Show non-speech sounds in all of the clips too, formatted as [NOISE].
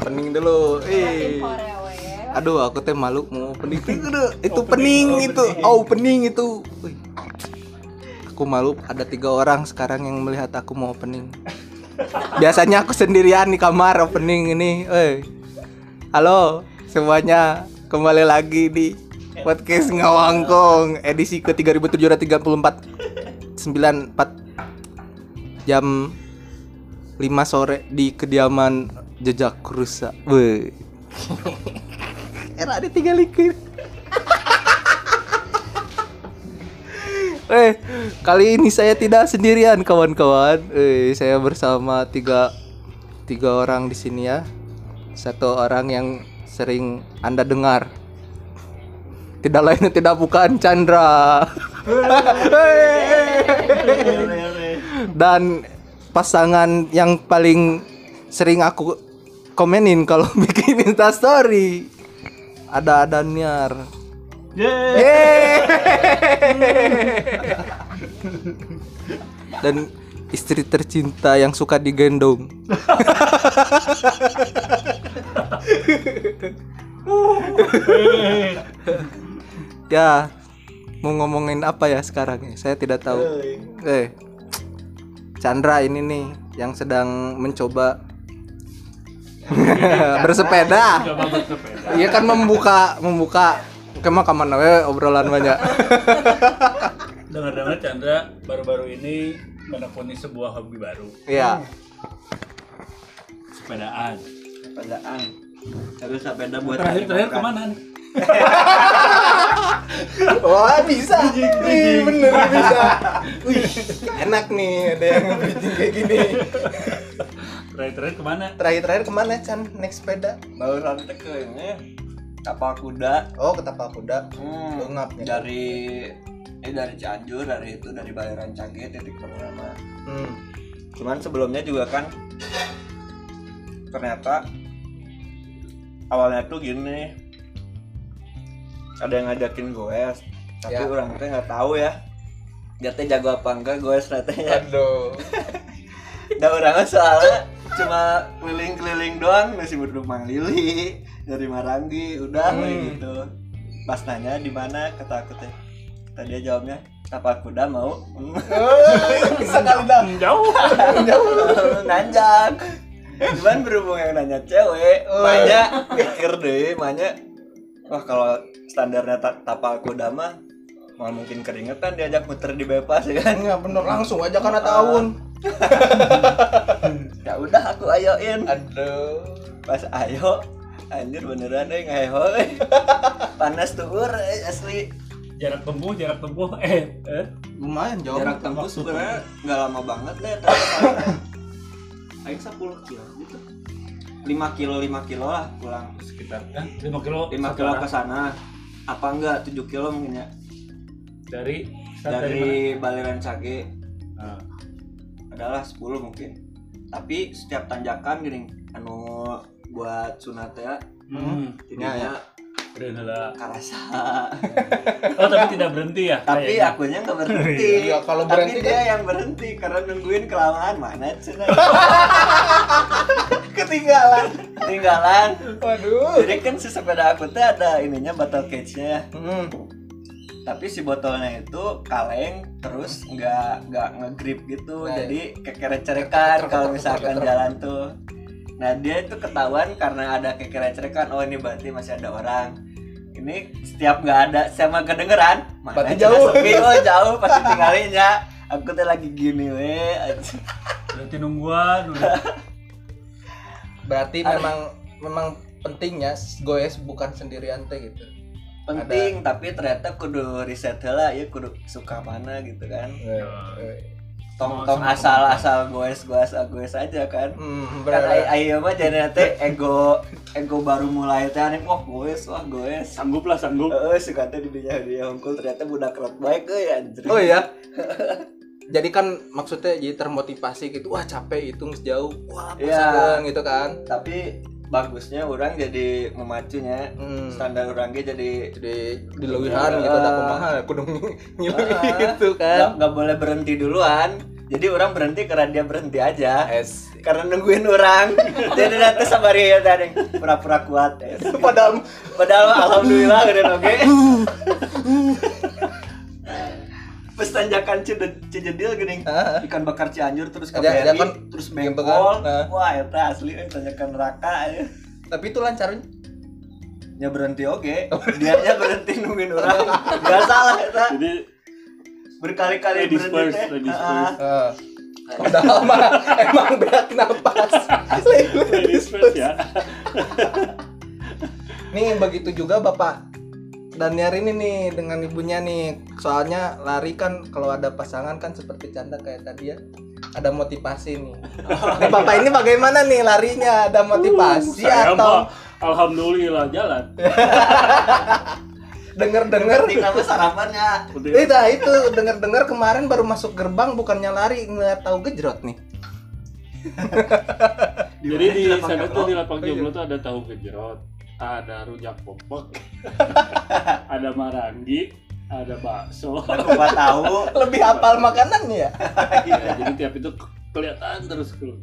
opening dulu. Eh aduh aku teh malu mau opening itu pening itu. oh opening itu. Wih. aku malu ada tiga orang sekarang yang melihat aku mau opening biasanya aku sendirian di kamar opening ini. Eh halo semuanya. Kembali lagi di podcast ngawangkong edisi ke 3734 94 jam 5 sore di kediaman jejak rusa. Weh. Era ada tiga likir. eh, kali ini saya tidak sendirian kawan-kawan. Eh, saya bersama tiga tiga orang di sini ya. Satu orang yang sering Anda dengar. Tidak lain dan tidak bukan Chandra. Dan pasangan yang paling sering aku komenin kalau [LAUGHS] bikin Insta story ada Daniar. Yeay. Dan istri tercinta yang suka digendong. [LAUGHS] ya, mau ngomongin apa ya sekarang ya? Saya tidak tahu. Eh, Chandra ini nih yang sedang mencoba [LAUGHS] bersepeda. Iya kan membuka membuka ke mana ke mana we obrolan banyak. [LAUGHS] Dengar-dengar Chandra baru-baru ini menekuni sebuah hobi baru, Iya. sepedaan. sepedaan terus sepeda buat Terakhir terakhir ke mana? [LAUGHS] Wah bisa. Wih, bener bisa. Wih enak nih ada yang bridging kayak gini. Terakhir terakhir ke mana? Terakhir terakhir ke mana Chan naik sepeda? baru nanti ke ini kapal kuda Oh ke tapal kuda. hmm, Lengap ya. dari eh dari Cianjur dari itu dari Bayaran Cage titik pertama Hmm. cuman sebelumnya juga kan ternyata awalnya tuh gini ada yang ngajakin goes tapi Ya. orang teh nggak tahu ya dia teh jago apa enggak goes katanya Aduh. [LAUGHS] Nah orang soalnya cuma keliling-keliling doang masih berdua Mang Lili dari Marangi udah Hmm. gitu pas nanya di mana kata aku teh kata dia jawabnya apa kuda mau [LAUGHS] bisa kali dah. [LAUGHS] Jauh. nanjak cuman berhubung yang nanya cewek Oh. banyak mikir deh banyak wah kalau standarnya ta- tapal kuda mah mal mungkin keringetan diajak muter di bebas ya kan Enggak bener langsung aja karena tahun. [LAUGHS] ya udah aku ayoin Aduh. pas ayo anjir beneran deh ngeho [LAUGHS] panas tuh ur eh, asli Jarak tempuh, jarak tempuh. Eh, eh. Lumayan jauh. jarak tempuh sebenarnya nggak lama banget deh tapi aing 10 kilo gitu 5 kilo 5 kilo lah pulang sekitar kan 5 kilo. 5 satu kilo ke sana apa enggak 7 kilo mungkin ya dari dari, dari Baliran Cage mana? Nah, adalah 10 mungkin tapi setiap tanjakan gini anu buat sunat ya Hmm, intinya udah lah. karasa Oh, tapi tidak berhenti ya? tapi kayaknya? akunya nggak [LAUGHS] berhenti Iya, kalau tapi berhenti dia yang berhenti karena nungguin kelamaan mana cina [LAUGHS] Ketinggalan. ketinggalan Waduh. jadi kan si sepeda aku tuh ada ininya botol cage-nya Hmm. Tapi si botolnya itu kaleng terus nggak nggak ngegrip gitu. Nah, jadi kekeret-cerekan keter- kalau misalkan jalan tuh. Nah dia itu ketahuan karena ada kekeret-cerekan oh ini berarti masih ada orang. Ini setiap nggak ada sama kedengeran mana Berarti jauh. sepi. Oh jauh pasti [LAUGHS] tinggalinya aku tuh lagi gini we. Anjing. Berarti nungguan. Berarti memang memang pentingnya goes bukan sendirian teh gitu. Penting tapi ternyata kudu riset lah ya kudu suka mana gitu kan tong Semua- tong semua asal kebutuhan. asal goes goes goes aja kan Hmm, kan ayo mah jadi teh ego ego baru mulai teh aneh wah goes wah goes Sanggup lah, sanggup. eh suka teh di dunia dia hongkul ternyata budak kelat baik euy anjir Oh iya. [LAUGHS] Jadi kan maksudnya jadi termotivasi gitu, wah capek itu jauh, wah pasangan gitu kan. tapi bagusnya orang jadi memacunya Hmm. standar orang ge jadi Jadi dilewihan gitu ada kumaha kudu Ah, gitu kan. nggak boleh berhenti duluan. Jadi orang berhenti karena dia berhenti aja. Es. Karena nungguin orang. Jadi nanti sabar ya tadi. Pura-pura kuat es. [LAUGHS] padahal padahal alhamdulillah udah oke [LAUGHS] [LAUGHS] pas tanjakan Cide- Cijedil gini ikan bakar Cianjur terus ke Ada- ada BRI kan terus bengkol ah. wah itu asli eh, tanjakan neraka ya. tapi itu lancarnya nya berhenti oke dia nya berhenti nungguin orang nggak salah eta Jadi berkali-kali berhenti teh. Ah, first. Ah. udah lama emang berat napas ladies first ya. nih begitu juga bapak Daniar ini nih dengan ibunya nih. Soalnya lari kan kalau ada pasangan kan seperti canda kayak tadi ya. Ada motivasi nih. [LAUGHS] Nih, bapak ini bagaimana nih larinya? Ada motivasi Saya atau mah alhamdulillah jalan. [LAUGHS] denger denger penting nama sarapannya. Udah. Itu itu denger dengar kemarin baru masuk gerbang bukannya lari ngeliat tahu gejrot nih. Jadi di sana tuh di lapang Oh, iya. jomblo tuh ada tahu gejrot, ada rujak popok, [LAUGHS] ada marangi, ada bakso. aku nggak tahu [LAUGHS] lebih hafal makanannya ya [LAUGHS] Ya, jadi tiap itu ke- kelihatan terus tuh.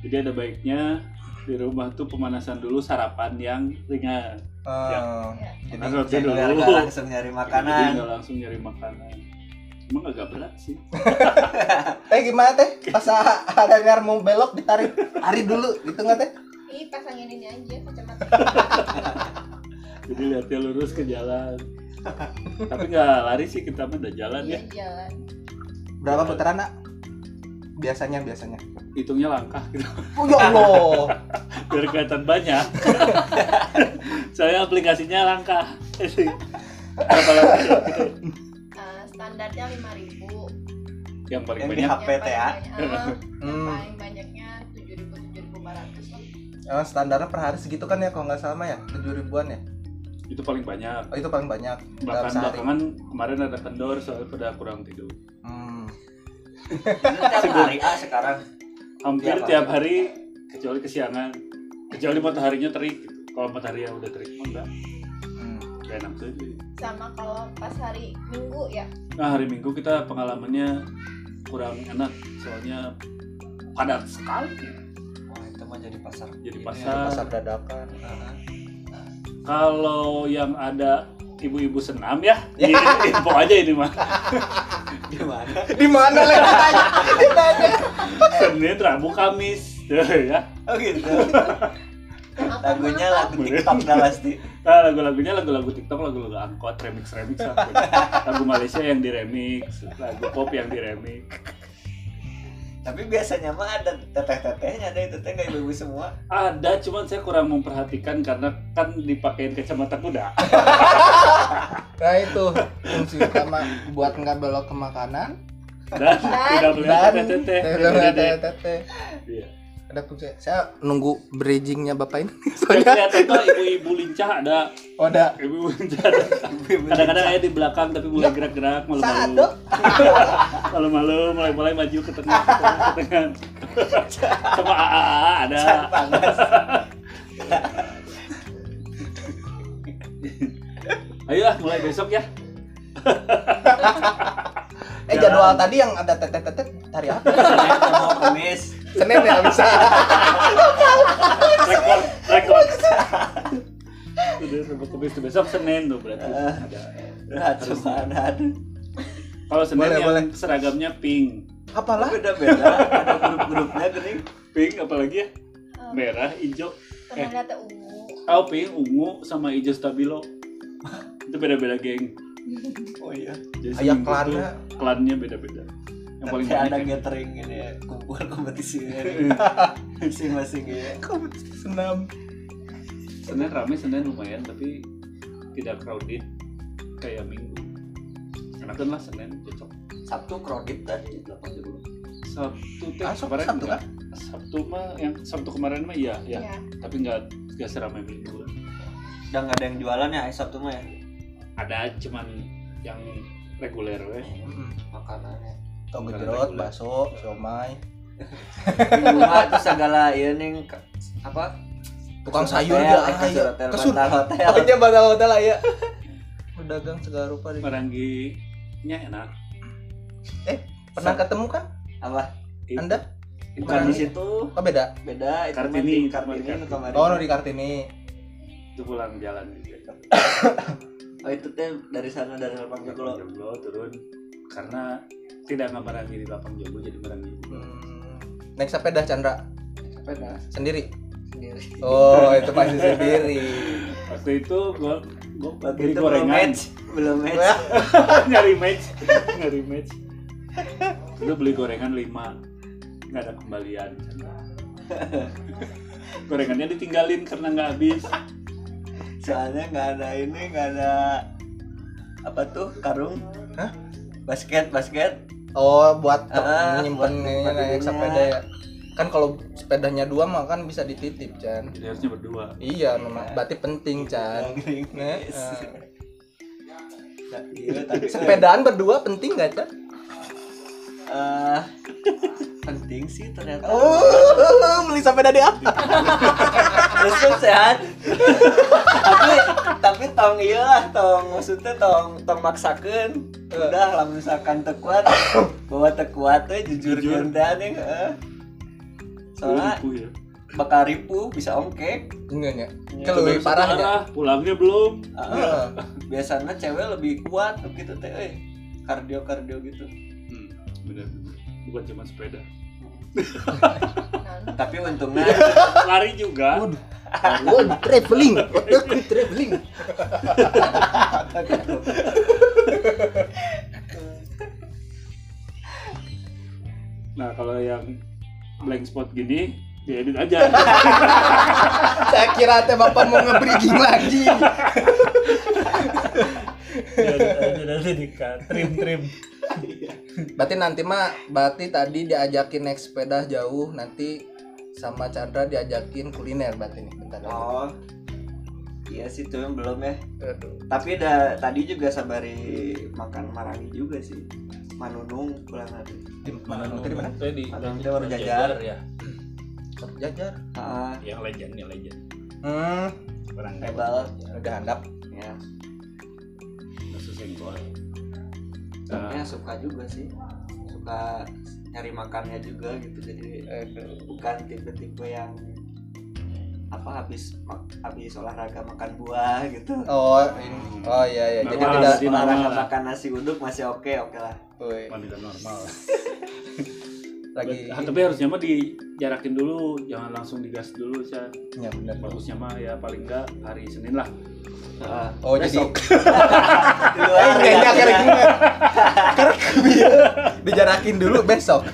Jadi ada baiknya di rumah tuh pemanasan dulu sarapan yang ringan. Oh, jadi Karena roti dulu. langsung nyari Jadi makanan nggak langsung nyari makanan. Emang agak berat sih. teh gimana teh pas ada ngar mau belok ditarik hari dulu gitu nggak teh Ih, pasangin ini aja kacamata. [LAUGHS] Jadi lihatnya lurus ke jalan. Tapi nggak lari sih kita mah udah jalan ya. Iya, jalan. berapa putaran nak biasanya biasanya Hitungnya langkah gitu. oh ya allah [LAUGHS] Biar kelihatan banyak. [LAUGHS] Saya aplikasinya langkah. Berapa langkah? Eh, standarnya 5000 Yang paling Yang di banyak HP teh ya. yang Hmm. paling banyaknya 7000 7500 lah. Oh, standarnya per hari segitu kan ya kalau nggak salah ya tujuh ribuan ya itu paling banyak. oh itu paling banyak Bahkan belakangan kemarin ada kendor soalnya pada kurang tidur. hmm. Itu tiap hari ah sekarang Hampir Tiap tiap hari kecuali kesiangan. Kecuali mataharinya terik. gitu. Kalau matahari yang udah terik mah enggak. Hmm. Gak enak tuh. Sama kalau pas hari Minggu ya. Nah hari Minggu kita pengalamannya kurang enak soalnya padat sekali. Wah itu mah jadi pasar Jadi Ini pasar. pasar dadakan Kalau yang ada ibu-ibu senam ya, [LAUGHS] Ya. ini info aja ini mah. gimana [LAUGHS] di mana lagi ditanya ditanya Senin, Rabu, Kamis, [LAUGHS] ya. oh gitu lagunya lagu TikTok dah pasti Nah, lagu-lagunya lagu-lagu TikTok, lagu-lagu angkot, remix-remix apa. Lagu Malaysia yang diremix, lagu pop yang diremix. Tapi biasanya mah ada teteh-tetehnya ada itu teh nggak ibu-ibu semua Ada, cuman saya kurang memperhatikan karena kan dipakein kacamata kuda. [LAUGHS] nah itu fungsi utama buat nggak belok ke makanan Dan tidak melihat dan teteh. teteh Iya. Ada fungsi saya nunggu bridgingnya bapak ini [LAUGHS] Saya soalnya kelihatan [LAUGHS] kok ibu-ibu lincah ada. oh ada Ibu-ibu lincah ada. Kadang-kadang saya di belakang tapi mulai gerak-gerak malu-malu. [LAUGHS] Malu-malu mulai-mulai maju ke tengah ke tengah, ke tengah. Sama AAA ada. panas Ayo lah mulai besok ya. eh jadwal tadi yang ada teteh teteh hari apa kemis senin ya bisa Rekor, rekor. Udah sampai kemis tuh besok Senin tuh berarti. Eh. Ada. Berat cobaan Kalau Senin Boleh, yang boleh. seragamnya pink. apalah beda-beda ada grup-grupnya gini Pink apalagi ya? Eh, Merah, hijau. Pernah lihat tuh ungu. Oh, pink, ungu sama hijau stabilo. Itu beda-beda geng. oh iya Jadi ayah klannya klannya beda-beda. Yang paling Nanti ada ya. gathering ini ya kumpul kompetisi [LAUGHS] masing-masing ya kompetisi senam Senin rame, Senin lumayan tapi tidak crowded kayak Minggu. Enakan lah Senin cocok. Sabtu kredit tadi 8 dulu Sabtu teh Ah, Sabtu- kemarin Sabtu enggak. Sabtu mah yang Sabtu kemarin mah iya, ya. Iya. Tapi enggak enggak seramai Minggu. udah nggak ada yang jualan ya Sabtu mah ya Ada cuman yang reguler weh. makanannya tahu Bukan gejrot bakso siomay. Minggu mah tuh segala ini ke- apa? Tukang sayur hotel, dia eh, kasur ayah hotel kasur bantal hotel. hotel. Ya pedagang segala rupa di Maranggi nya enak. pernah ketemu kan? Apa? Itu. anda? Bukan di situ. Oh beda? Beda itu Kartini, di cuma Kartini nu kamari. oh no di kartini. Itu pulang jalan juga [COUGHS] Oh itu teh dari sana dari Lapang Joglo. Joglo turun. Karena tidak ngabarangi di lapang Joglo jadi barangi hmm. naik sepeda Chandra Sepeda sendiri sendiri. oh itu pasti sendiri [LAUGHS] waktu itu gua gua Waktu beli itu belum gorengan match, belum match. [LAUGHS] nyari match nyari match itu beli gorengan 5 nggak ada kembalian [LAUGHS] gorengannya ditinggalin karena nggak habis Soalnya nggak ada ini, nggak ada apa tuh karung? Hah? Basket, basket. Oh buat Ah, nyimpen naik sepeda ya. Kan kalau sepedanya dua mah kan bisa dititip Chan. Jadi harusnya berdua. Iya memang. Berarti penting Chan. [LAUGHS] Yang Nah, ah. Iya, tapi sepedaan berdua penting gak Chan? Eh, [LAUGHS] penting sih ternyata. oh [LAUGHS] beli sepeda di apa Terus sehat. tapi tapi tong iya lah tong maksudnya tong tong maksakeun. Udah lah misalkan teu kuat bawa teu kuat teh jujur Jujur. gentean nih heeh. Soalnya ya bakal ripuh bisa ongkek. enggak ya Iya, kalau lebih parah ya pulangnya belum Heeh. biasanya cewek lebih kuat gitu teh euy. Kardio kardio gitu. hmm, bener bukan cuma sepeda Tapi untungnya lari juga Waduh. Oh, traveling, otakku traveling. nah kalau yang blank spot gini diedit aja Saya kira teh bapak mau nge-breaking lagi. diedit aja nanti di trim trim Berarti nanti mah, berarti tadi diajakin naik sepeda jauh, nanti sama Chandra diajakin kuliner berarti nih. Bentar lagi. oh iya sih tuh belum ya. Aduh. Tapi udah tadi juga sabari makan marangi juga sih. Manunung pulang nanti. Di mana nanti di mana? Saya di Manunung baru jajar. ya Jajar. Ah, yang legend yang legend Hmm, orang hebal. udah handap. Ya, nasi senggol ya suka juga sih. Suka nyari makannya juga gitu. Jadi bukan tipe-tipe yang apa habis habis olahraga makan buah gitu. Oh, ini. Oh iya iya. Jadi tidak olahraga lah. makan nasi uduk masih oke oke lah. Woi, wanita normal [LAUGHS] lagi Ah, tapi harusnya mah dijarakin dulu jangan langsung digas dulu Chan. ya benar. bagusnya mah ya paling enggak hari Senin lah Ah, Oh, jadi besok. Di luar, kayaknya ya, karena gini. Karena dijarakin dulu besok. [LAUGHS]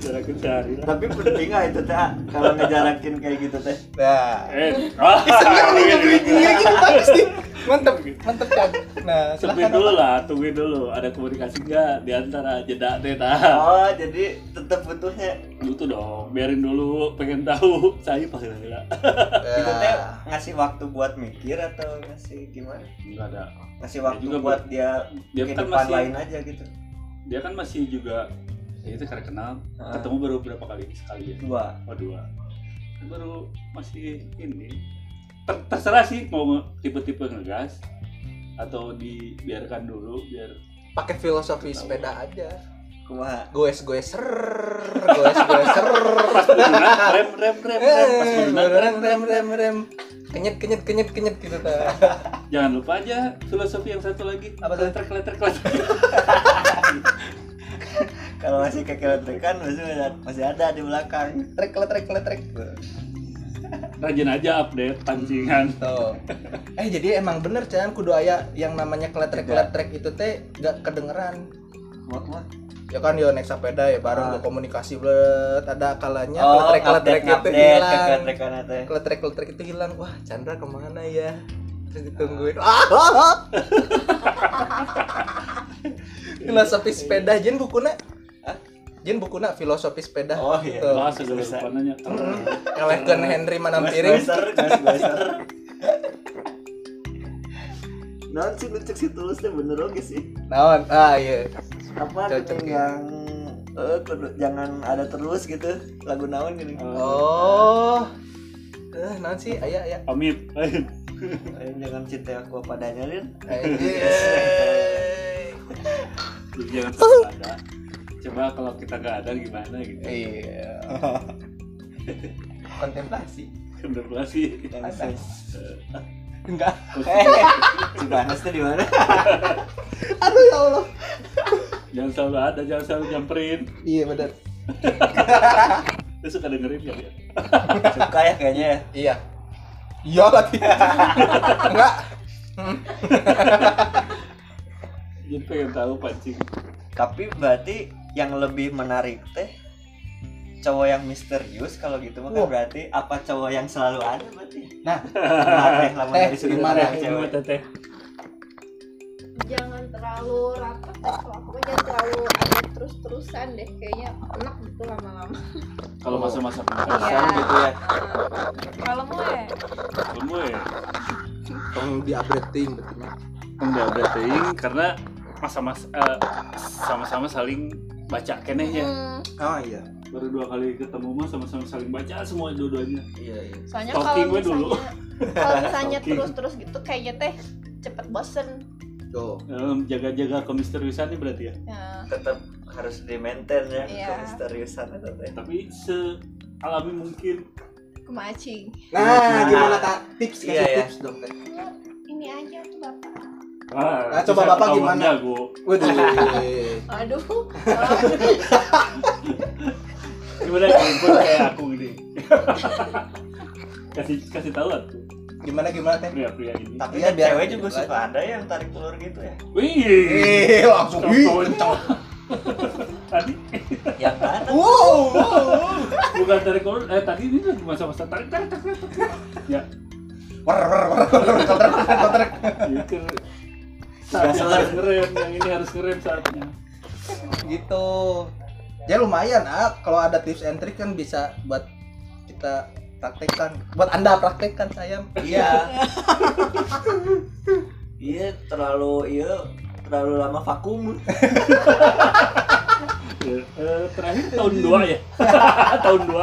jarakin sehari lah Tapi penting nggak itu teh kalau ngejarakin kayak gitu teh. Nah, eh ah, Iya gini bagus nih. Mantep, mantep kan. Nah, tungguin silakan. dulu lah tungguin dulu ada komunikasi enggak di antara jeda teh tah Oh, jadi tetap butuhnya butuh dong biarin dulu pengen tahu [LAUGHS] saya pasti enggak itu teh Ya. ngasih waktu buat mikir atau ngasih gimana? enggak ada Ngasih waktu juga buat dia dia kan masih lain aja gitu. dia kan masih juga ya itu karena kenal Ah. ketemu baru berapa kali sekali ya Dua. oh dua baru masih ini Ter- terserah sih mau tipe-tipe ngegas atau dibiarkan dulu biar pakai filosofi sepeda aja. Kumaha? Goes goes ser, goes goes ser. pas menggunakan rem rem rem rem pas Eh, menggunakan rem rem rem rem. Kenyet kenyet kenyet kenyet gitu ta. jangan lupa aja filosofi yang satu lagi Apa tuh? kleter kleter Kalau masih kekeletrikan masih ada, masih ada di belakang. Trek trek trek trek. Rajin aja update pancingan Tuh. Eh jadi emang bener Chan kudu aya yang namanya kletrek kletrek itu teh gak kedengeran. Kumaha kumaha? Ya kan yo naik sepeda ya bareng Ah. komunikasi blet ada kalanya Oh, kletrek kletrek itu ngupdate hilang. Kletrek kletrek itu hilang. Wah Chandra ke mana ya? Terus ditungguin. Ah. [LAUGHS] Filosofi sepeda Jen bukuna. Hah? Jen bukuna filosofi sepeda. Oh iya. Tuh. bahas segala Bisa. lupa nanya Elehkeun Henry manam Gas piring. Glaser. Non sih lucek sih tulus teh bener oke sih. Naon? Ah iya. Apa Cocok ya. yang eh kudu jangan ada terus gitu lagu naon gini. Oh. Eh, naon sih? Aya aya. pamit Eh, jangan cinta aku padanya Lin. [LAUGHS] Jangan ada coba kalau kita nggak ada gimana gitu? Iya. [LAUGHS] Kontemplasi. Kontemplasi. Enggak. Eh, Cipanas tuh di mana? [LAUGHS] aduh ya Allah. Jangan selalu ada jangan selalu nyamperin. Iya benar. [LAUGHS] Lu suka dengerin ya ya Suka ya kayaknya ya. iya. Iya lagi. Enggak. Jadi pengen tahu pancing Tapi berarti yang lebih menarik teh cowok yang misterius kalau gitu mah kan berarti apa cowok yang selalu ada berarti Nah. Nah, teh lama Teh, dari sudut pandang cewek. teteh jangan terlalu rapat deh kalau aku jangan terlalu ada terus terusan deh. Kayaknya enak gitu lama-lama. Kalau Oh. masa-masa Penasaran pendekatan gitu ya. Kalau mau ya? Kamu ya. Tolong di updating betul enggak berarti karena masa-masa eh, sama-sama saling baca kenehnya hmm, oh iya. Baru dua kali ketemu mah sama-sama saling baca semua dua-duanya. Iya iya. Soalnya kalau we dulu. misalnya kalau [LAUGHS] misalnya terus-terus gitu kayaknya teh cepet bosen. Tuh. Dalam jaga-jaga kemisteriusan nih berarti ya? Ya. Tetap harus di maintain ya Iya. kemisteriusan itu teh. Tapi se alami mungkin kemacing nah Nah. gimana kak? Tips kasih Iya, iya. tips dong teh ini aja tuh bapak. Ah, Nah, coba Bapak gimana? jago. Waduh [LAUGHS] aduh. Gimana kalau kayak aku gini kasih kasih tahu tuh gimana gimana teh? Pria-pria ini. Tapi kan biar- cewek juga suka ada yang tarik ulur gitu ya? Wih. Eh langsung. Ih Contohnya. tadi. Yang mana? Wow wow bukan tarik ulur eh tadi ini lagi masa-masa tarik tarik tarik tarik ya. War war war war kontrak kontrak Iya, kan. saatnya Gaseler. harus ngerem. Yang ini harus ngerem saatnya gitu. Ya lumayan ah. Kalau ada tips and trick kan bisa buat kita praktekkan. Buat anda praktekkan sayang. Iya. [LAUGHS] Iya terlalu iya terlalu lama vakum. Ya, [LAUGHS] eh, terakhir tahun 2 ya? [LAUGHS] Tahun 2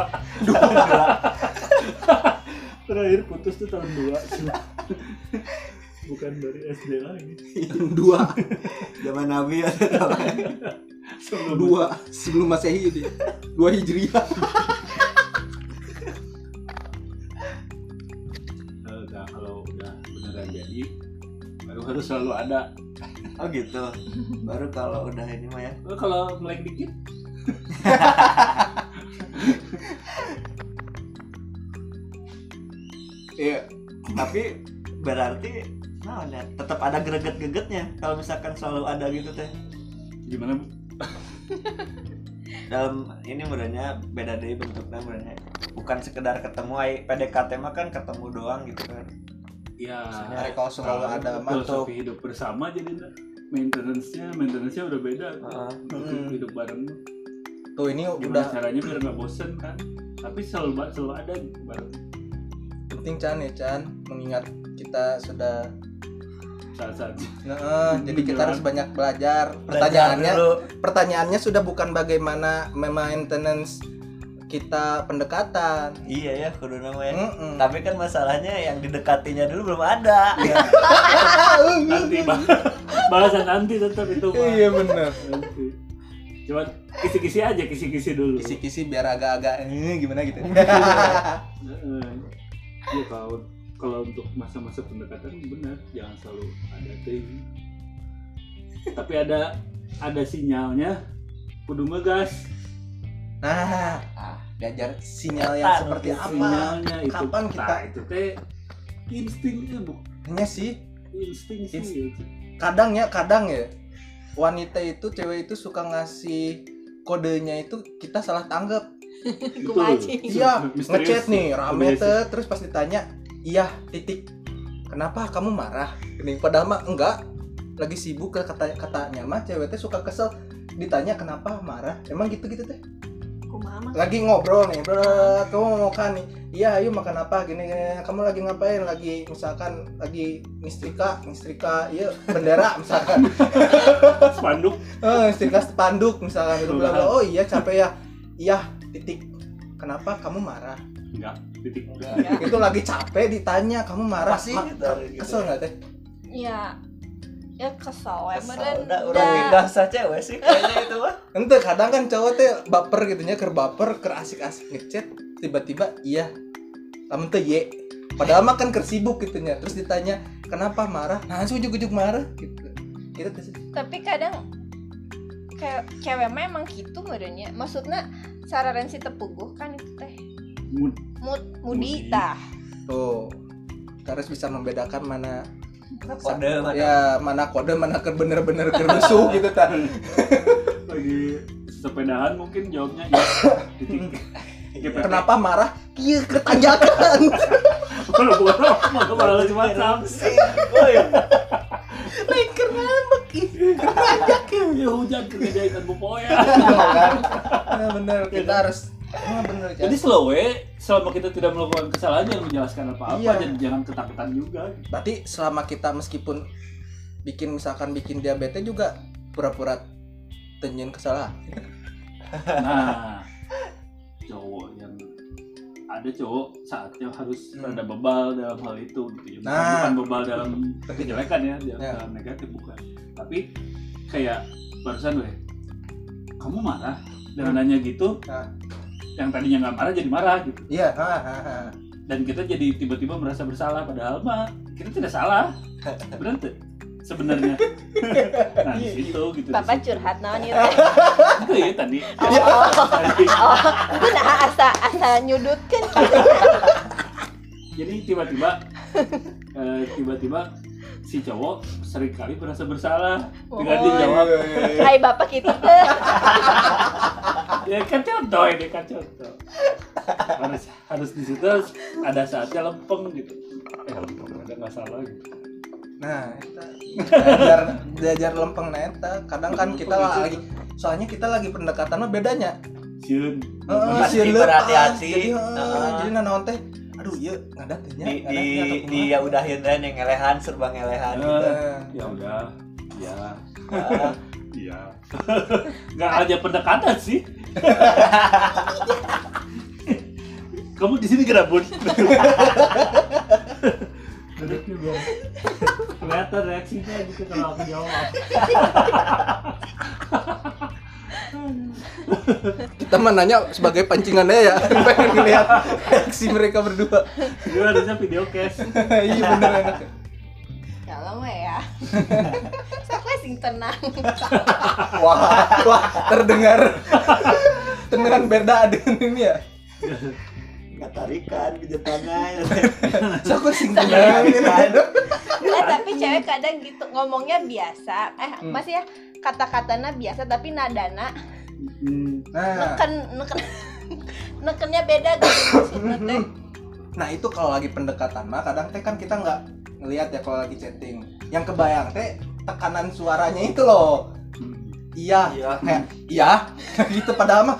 terakhir putus tuh tahun 2 bukan dari SD lagi dua. Zaman nabi ya sebelum dua. Sebelum masehi ini dua hijriah. Nah, kalau udah beneran jadi baru harus selalu ada. Oh gitu. Baru kalau udah ini mah ya. Kalau melek dikit. Iya tapi berarti nah tetap ada greget-gregetnya kalau misalkan selalu ada gitu teh. Gimana bu? Dalam ini menurutnya beda deh bentuknya menurutnya bukan sekedar ketemu ay PDKT mah kan ketemu doang gitu kan. Ya Maksudnya kalau selalu ada mah tuh filosofi hidup bersama jadi maintenance-nya maintenance-nya udah beda. Heeh. Hidup- Hmm. hidup bareng. Tuh ini gimana udah caranya biar nggak bosen kan? Tapi selalu selalu ada gitu bareng. Penting Chan ya Chan. Mengingat kita sudah saat-saat Nah, jadi kita harus banyak belajar. Pertanyaannya, pertanyaannya sudah bukan bagaimana maintenance kita pendekatan. iya ya kudu nama ya Mm-mm. tapi kan masalahnya yang didekatinya dulu belum ada Iya. [LAUGHS] nanti bah- bahasan nanti tetap itu mah. Iya benar. Cuman kisi-kisi aja kisi-kisi dulu Kisi-kisi biar agak-agak eh, gimana gitu. [LAUGHS] Iya [LAUGHS] kalau kalau untuk masa-masa pendekatan benar jangan selalu ada ting. Tapi ada ada sinyalnya kudu ngegas. Nah, diajar sinyal yang seperti apa? Sinyalnya itu. Kapan kita Nah, itu teh instingnya bu Hanya sih insting sih. Inst- gitu. kadang ya, kadang ya wanita itu cewek itu suka ngasih kodenya itu kita salah tanggap. [LAUGHS] Iya, ngechat nih rame tuh, terus pas ditanya, iya titik. Kenapa kamu marah? Ini padahal mah enggak. Lagi sibuk kata katanya mah cewek teh suka kesel. Ditanya kenapa marah? Emang gitu gitu teh lagi ngobrol nih bro kamu mau makan nih? Iya ayo makan apa? Gini, gini kamu lagi ngapain? Lagi misalkan lagi nistrika nistrika iya bendera [LAUGHS] misalkan. [LAUGHS] Spanduk. eh nistrika spanduk misalkan. Gitu oh iya capek ya. Iya titik. Kenapa kamu marah Enggak. Titik. itu lagi capek ditanya kamu marah Ma- gitu, gitu. kesel nggak teh? Ya ya kesel. Ya Kesel, bener udah udah pindah sa cewek sih kayaknya itu mah ente kadang kan cowok teh baper gitu nya ker baper ker asik-asik ngechat tiba-tiba iya. Lamun teh ye. Padahal mah kan ker sibuk gitu nya. Terus ditanya kenapa marah? Nah ujuk-ujuk marah. Gitu. Itu sih. tapi kadang kayak cewek mah emang gitu merenya maksudnya cara rensi tepuguh kan teh Mood. mood Mudi. tuh. Kita harus bisa membedakan mana kode mana ya mana kode mana ker bener-bener ker rusuh [LAUGHS] gitu ta lagi sepedahan mungkin jawabnya ya. Titik. [LAUGHS] Kenapa marah? Iya ketanjakan. [LAUGHS] Kalau bukan apa malah cuma WhatsApp. oh ya lain ker ngambek ih Ya. Hujan kerja ikan bupoya. kan? Bener. Kita harus nah, bener Jadi slow we, selama kita tidak melakukan kesalahan jangan menjelaskan apa-apa Iya. dan jangan ketakutan juga. berarti selama kita meskipun bikin misalkan bikin diabetes juga pura-pura tenyin kesalahan [LAUGHS] Nah, cowok yang ada cowok saatnya harus Hmm. rada bebal dalam hal itu gitu ya. Bukan, Nah. bukan bebal dalam [LAUGHS] kejelekan ya, dalam, Ya. dalam negatif bukan. Tapi kayak barusan weh, kamu marah dengan Hmm. nanya gitu, Nah. Yang tadinya nggak marah jadi marah gitu. iya ha. Dan kita jadi tiba-tiba merasa bersalah padahal mah kita tidak salah. Benar tuh? Sebenarnya. [LAUGHS] nah, di situ gitu. papa curhat naon itu Itu ya tadi. oh Tadi. oh itu nah asa asa nyudut kan jadi tiba-tiba eh, tiba-tiba si cowok sering kali merasa bersalah dengan Oh. dijawab hai bapak gitu [LAUGHS] teh ya kan contoh ini kan contoh. Harus harus di situ harus ada saatnya lempeng gitu. Eh lempeng ada nggak salah gitu. Nah eta diajar diajar lempeng neta kadang kan kita itu. lagi soalnya kita lagi pendekatan mah bedanya. Siun. Sieun leupas. berhati-hati. jadi heeh, Heeh. jadi nanaon teh? Aduh iya ngadat teh nya di ngadat di di ya udahin dan yang ngelehan serba ngelehan gitu. Ya udah ya. Iya [LAUGHS] nggak aja pendekatan sih kamu di sini kenapa bun. Duduk juga. Kelihatan reaksinya gitu kalau aku jawab. Kita mah nanya sebagai pancingannya ya. Pengen ngeliat reaksi mereka berdua. Gue harusnya video cast. Iya bener. enak kalau mah ya. [LAUGHS] Saya sing tenang. [LAUGHS] Wah wah terdengar. Terdengar beda dengan ini ya? Nggak tarikan kejetangan so aku sing tenang. ini eh tapi cewek kadang gitu ngomongnya biasa. Eh Hmm. masih ya? Kata-katanya biasa tapi nadana. Hmm. nah. Neken neken [LAUGHS] nekennya beda gitu maksudnya teh nah itu kalau lagi pendekatan mah kadang teh kan kita nggak ngelihat ya kalau lagi chatting yang kebayang teh tekanan suaranya itu loh iya iya kayak iya gitu padahal mah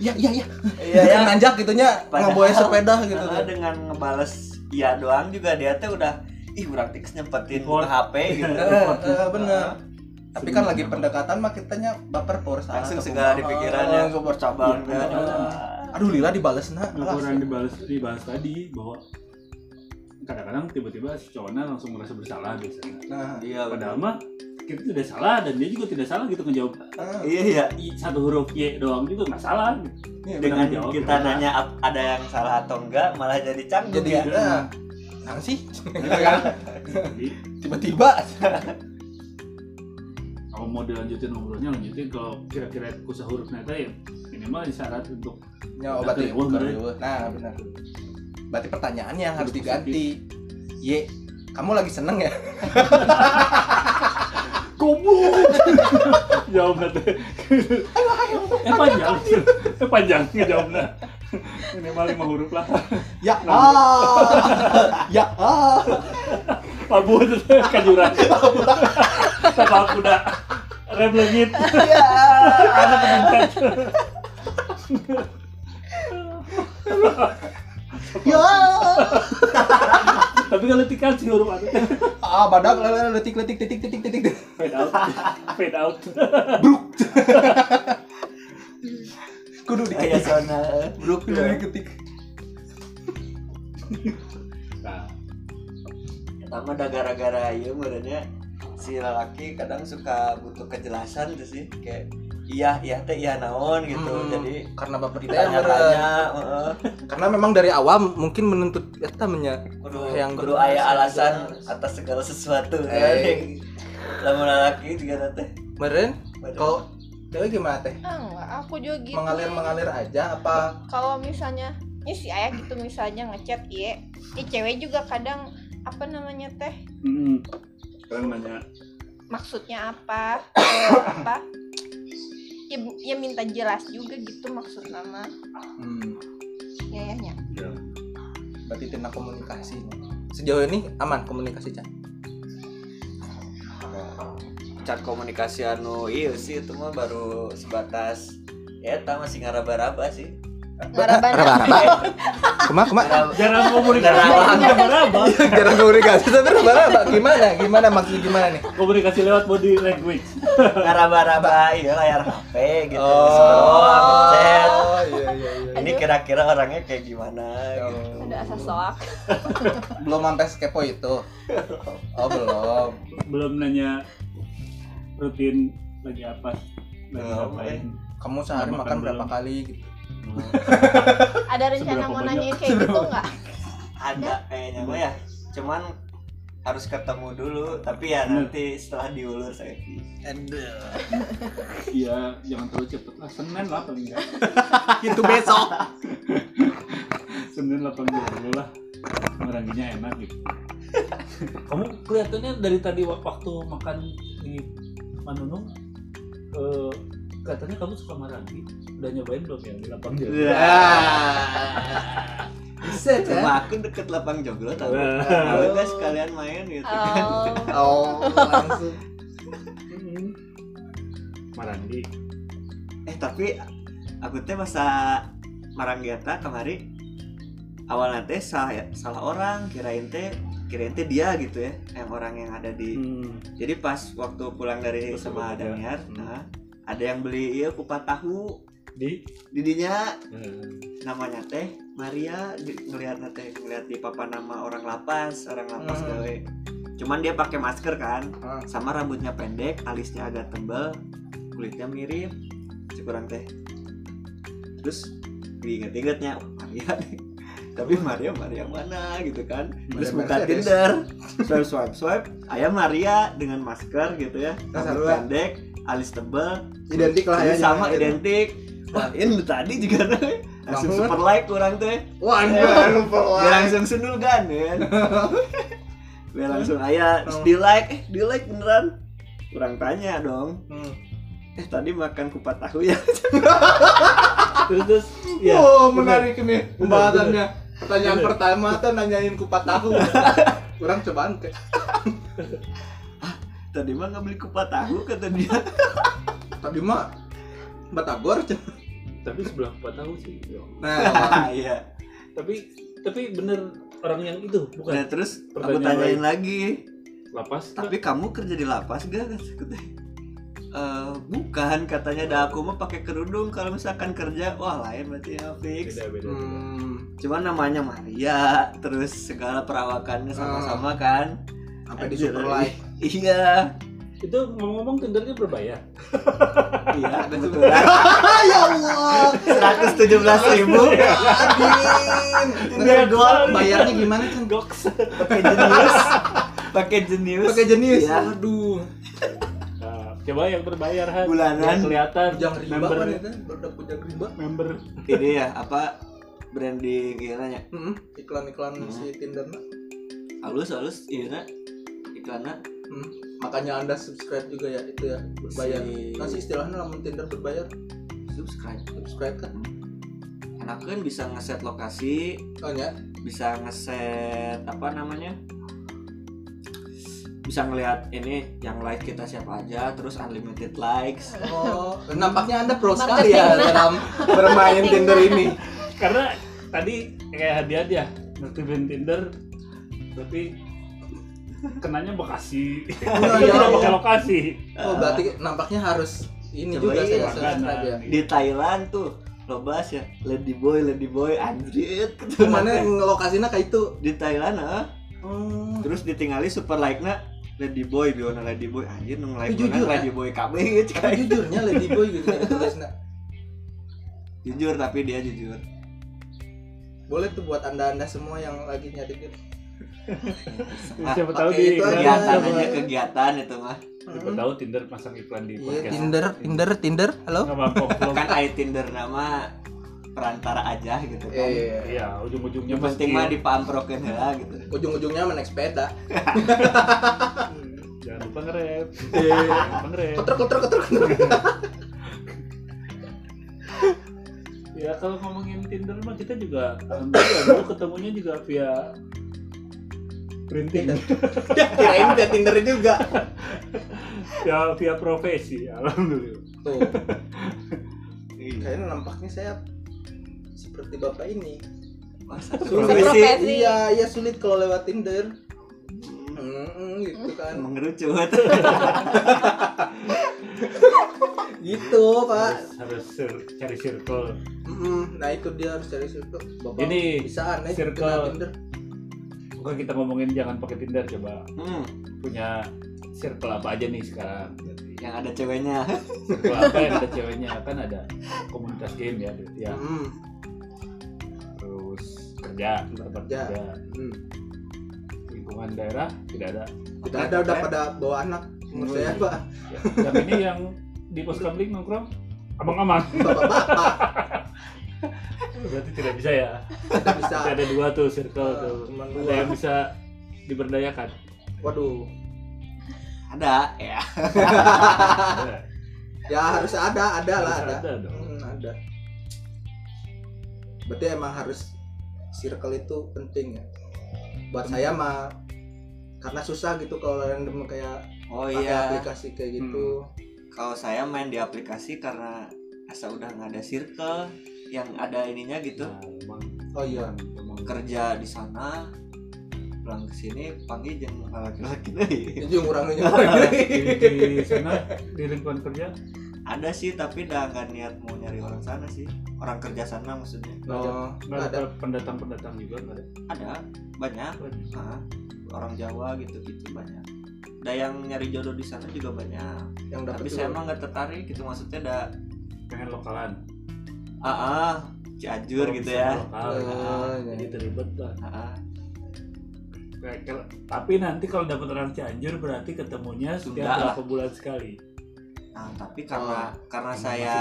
iya iya iya iya iya ya nanjak gitunya ngebawa sepeda gitu Nah, dengan ngebales iya doang juga dia tuh udah ih urang tiks nyempetin. HP gitu Eh, eh, bener Ah, tapi kan lagi pendekatan mah kitanya baper por langsung segala di pikirannya Langsung bercabang Iya. Aduh lila dibales nah laporan dibahas dibahas tadi bahwa kadang-kadang tiba-tiba si cowoknya langsung merasa bersalah biasanya. Nah iya padahal mah kita tidak salah dan dia juga tidak salah gitu ngejawab ah, iya iya. I, satu huruf Y doang juga nggak salah. Gitu. iya, dengan jawab, kita benar. nanya ada yang salah atau enggak? Malah jadi canggung jadi ya. nah nah sih? Gitu kan. Tiba-tiba. kalau mau dilanjutin ngobrolnya lanjutin kalau kira-kira kusah huruf neta ya minimal syarat untuk ya obat Udah, liur, bener. liur. nah benar. Berarti pertanyaannya yang harus diganti. Ye kamu lagi seneng ya? [LAUGHS] Goblok. [LAUGHS] Jawab neta eh panjang eh panjang. [LAUGHS] Ngejawabnya minimal lima huruf lah. Ya ah. Ya ah. Labu itu kajuran kapal kuda rem legit. Ya. Anak meningkat ya. Tapi kalau dikasih huruf ada. Ah badak lele letik letik titik titik titik fade out. Fade out. Bruk. Kudu kayak diketik zona. Bruk kudu diketik nah. Pertama udah gara-gara iya merenya si lelaki kadang suka butuh kejelasan tuh sih. Kayak iya iya teh iya naon gitu. Hmm, jadi karena bapak kita yang heeh. karena memang dari awam mungkin menuntut eta menya kudu Yang kudu jelas, aya yang alasan atas segala sesuatu kan Eh. lamun lelaki juga teh. Meren kau cewek gimana teh? Ah, enggak aku juga gitu. Mengalir mengalir aja apa? Kalau misalnya ini si ayah gitu misalnya ngechat ya ini cewek juga kadang apa namanya teh? Hmm. Sekarang nanya maksudnya apa? Eh, apa ya, ya minta jelas juga gitu maksud nama hmm, ya ya ya. Ya. berarti tindak komunikasi. Sejauh ini aman komunikasi Chan cat komunikasi anu iya sih itu mah baru sebatas ya eta masih ngaraba-raba sih ngarabana raba-raba kema kema. Ngaraba- Jarang komunikasi. Jarang. komunikasi tapi raba-raba gimana? Gimana maksud gimana nih? Komunikasi lewat body language. ngaraba-raba iya layar HP gitu. Oh scroll, ngechat. iya iya iya ini kira-kira orangnya kayak gimana gitu. Oh. ada asa soak. Belum sampai sekepo itu. Oh belum. Belum nanya rutin lagi apa lagi Belum, ngapain. kamu sehari Makan makan berapa belum? kali gitu [LAUGHS] ada rencana mau nanyain kayak gitu nggak ada kayaknya mah ya cuman harus ketemu dulu tapi ya nanti setelah diulur saya Iya, [LAUGHS] jangan terlalu cepet lah. Senin lah paling enggak. [LAUGHS] itu besok Senin 80 lah. Meranginya enak gitu. Kamu kelihatannya dari tadi wak- waktu makan di Manunung eh katanya kamu suka marangi. Udah nyobain belum ya di lapang jalan? [LAUGHS] bisa Rumah aku deket lapang joglo tau Wah. Nah, udah sekalian main gitu kan oh [LAUGHS] oh langsung Hmm. Marandi. Eh tapi aku teh masa Maranggiata kemari awalnya teh salah salah orang kirain teh kirain teh dia gitu ya yang orang yang ada di Hmm. jadi pas waktu pulang dari Betul, sama ya. Daniar Hmm. nah ada yang beli iya kupat tahu. Di? Didinya. Hmm. namanya teh Maria di, ngelihat teh ngelihat di papan nama orang lapas orang lapas Hmm. gawe. Cuman dia pakai masker kan Ah. sama rambutnya pendek alisnya agak tebal kulitnya mirip kurang teh. Terus diinget-ingetnya oh, Maria [LAUGHS] tapi Maria Maria mana gitu kan? Terus Maria buka Mercedes. Tinder. [LAUGHS] Swipe swipe. Swipe ayah Maria dengan masker gitu ya. Rambut pendek alis tebal identik lah ya sama gitu. identik. Wah ini tadi juga [LAUGHS] nih langsung. super like kurang teh wah anjir lupa dia langsung sundul kan [LAUGHS] ya dia langsung ayah terus di like eh di like beneran. Kurang tanya dong. Hmm. eh tadi makan kupat tahu ya. [LAUGHS] Terus terus ya oh menarik nih pembahasannya. Pertanyaan Bener. pertama tuh nanyain kupat tahu. Kurang cobaan ke tadi mah nggak beli kupat tahu kata dia. [LAUGHS] Tadi mah batagor tapi sebelah empat tahu sih. Nah. Iya. Tapi tapi bener orang yang itu nah bukan terus aku tanyain lain. lagi. Lapas tapi kamu kerja di lapas gak? "Eh, bukan katanya ada aku mah pakai kerudung kalau misalkan kerja. Wah lain berarti ya fix. Beda beda, beda. hmm, cuman namanya Maria terus segala perawakannya sama-sama kan. Sampai di super like iya. Itu ngomong-ngomong tendernya berbayar. Iya [LAUGHS] kebetulan. Ya Allah. Seratus tujuh belas ribu. Tinder gold bayarnya gimana kan goks. Pakai jenius. Pakai jenius. Pakai jenis Iya. aduh nah, coba yang berbayar han. Bulanan. yang kelihatan. Pujang riba member. Kan itu. Riba. Member. Ini ya apa branding gimana ya Hmm, iklan-iklan Hmm. si Tinder halus halus iya nak. Iklannya Hmm, makanya anda subscribe juga ya itu ya berbayar. Si- nasi istilahnya namun Tinder berbayar. Subscribe. Subscribe kan? Enak kan bisa ngeset lokasi oh ya bisa ngeset apa namanya? Bisa ngelihat ini yang like kita siapa aja terus unlimited likes. Oh [LAUGHS] nampaknya anda pro sekali ya dalam bermain Tinder ini. Karena tadi kayak hadiah dia ngetivin Tinder tapi kenanya Bekasi. Oh, Dia iya, tidak iya. pakai lokasi. Oh berarti nampaknya harus ini Coba juga iya, saya subscribe ya. Di Thailand tuh lo bahas ya lady boy lady boy anjir Ke mana ngelokasinya kayak itu? Di Thailand ah oh. Terus ditinggali super like na Lady Boy biona Lady Boy. Anjir nu Tapi live jujur, Lady ya. Boy KB [LAUGHS] gitu Tapi jujurnya Lady Boy gitu tulisnya. jujur tapi dia jujur. Boleh tuh buat anda-anda semua yang lagi nyari gitu. Ah, siapa tahu di kegiatan Iya, aja iya. kegiatan itu mah siapa tahu Tinder pasang iklan di Iya, podcast Tinder, Tinder, Tinder. Halo? [LAUGHS] kan ai Tinder nama perantara aja gitu kan Iya. iya ujung-ujungnya yang penting skill. mah dipaamprokeun heula gitu Ujung-ujungnya menaik sepeda. [LAUGHS] jangan lupa ngerep Iya. ngerep Kotor, kotor, kotor, [LAUGHS] ya kalau ngomongin Tinder mah kita juga alhamdulillah dulu ketemunya juga via printing [LAUGHS] Kirain dia Tinder juga. ya via profesi alhamdulillah Tuh, [LAUGHS] Iya. kayaknya nampaknya saya seperti bapak ini. Masa Sulit. Iya, iya sulit kalau lewat Tinder. Hmm, gitu kan. [LAUGHS] mengerucut Gitu, Pak. harus, harus cari circle Mm, nah itu dia harus cari circle. Bapak Ini bisa aneh circle- kenal Tinder. Bukan kita ngomongin jangan pakai Tinder coba. Hmm, punya circle apa aja nih sekarang yang ada ceweknya. Circle apa yang ada ceweknya? Kan ada komunitas game ya berarti ya. Hmm. terus kerja tempat Kerja. kerja. Hmm. lingkungan daerah tidak ada. Tidak ada udah pada bawa anak. Menurut saya, Pak. Ya, yang ini yang di pos kamling nongkrong abang-abang Bapak-bapak [LAUGHS] berarti tidak bisa ya tidak bisa. Ada dua tuh circle Ah, tuh cuman ada dua. yang bisa diberdayakan Waduh. ada ya Ada. [LAUGHS] Ya harus ada, ada lah, Harus ada. ada dong. Hmm, ada. Berarti emang harus circle itu penting ya. Buat saya mah karena susah gitu kalau random kayak oh pakai iya aplikasi kayak gitu. kalau saya main di aplikasi karena asa udah nggak ada circle yang ada ininya gitu. Nah, Oh iya. emang. Kerja di sana pulang ke sini panggil jeng laki-laki deh Itu yang kurangnya. di, di sana di lingkungan kerja? Ada sih tapi udah nggak niat mau nyari orang sana sih. Orang kerja sana maksudnya. Oh, nggak ada. pendatang-pendatang juga? Nggak ada. Ada banyak. Nah, orang Jawa gitu-gitu banyak. Ada yang nyari jodoh di sana juga banyak. Yang tapi saya emang nggak tertarik gitu maksudnya ada pengen lokalan ah ah Cianjur gitu ya. lokal, nah, iya. jadi terlibat lah. Ah ah. Tapi nanti kalau dapat orang Cianjur berarti ketemunya Sudah setiap berapa bulan sekali? Nah tapi karena karena Masih saya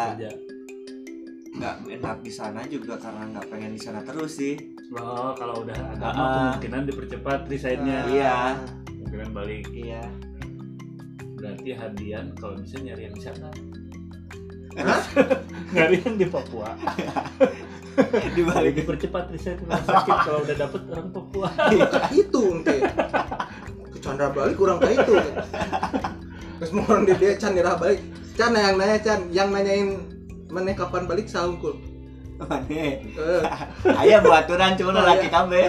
nggak enak di sana juga karena nggak pengen di sana terus sih. Oh kalau udah ada Ah, ah. kemungkinan dipercepat resignnya. Iya. kemungkinan balik. Iya. Berarti hadian kalau bisa nyari yang di sana Hah? [LAUGHS] nyari yang di Papua [LAUGHS] di balik dipercepat riset rumah sakit kalau udah dapet orang Papua Kah itu ente. Ke Chandra balik kurang kayak itu. Terus mau orang dia, dia Chan nyerah balik. Chan yang nanya Chan, yang nanyain mana kapan balik saungkul. mana Eh, [LAUGHS] ayah buat aturan cuma Oh, laki iya. kabe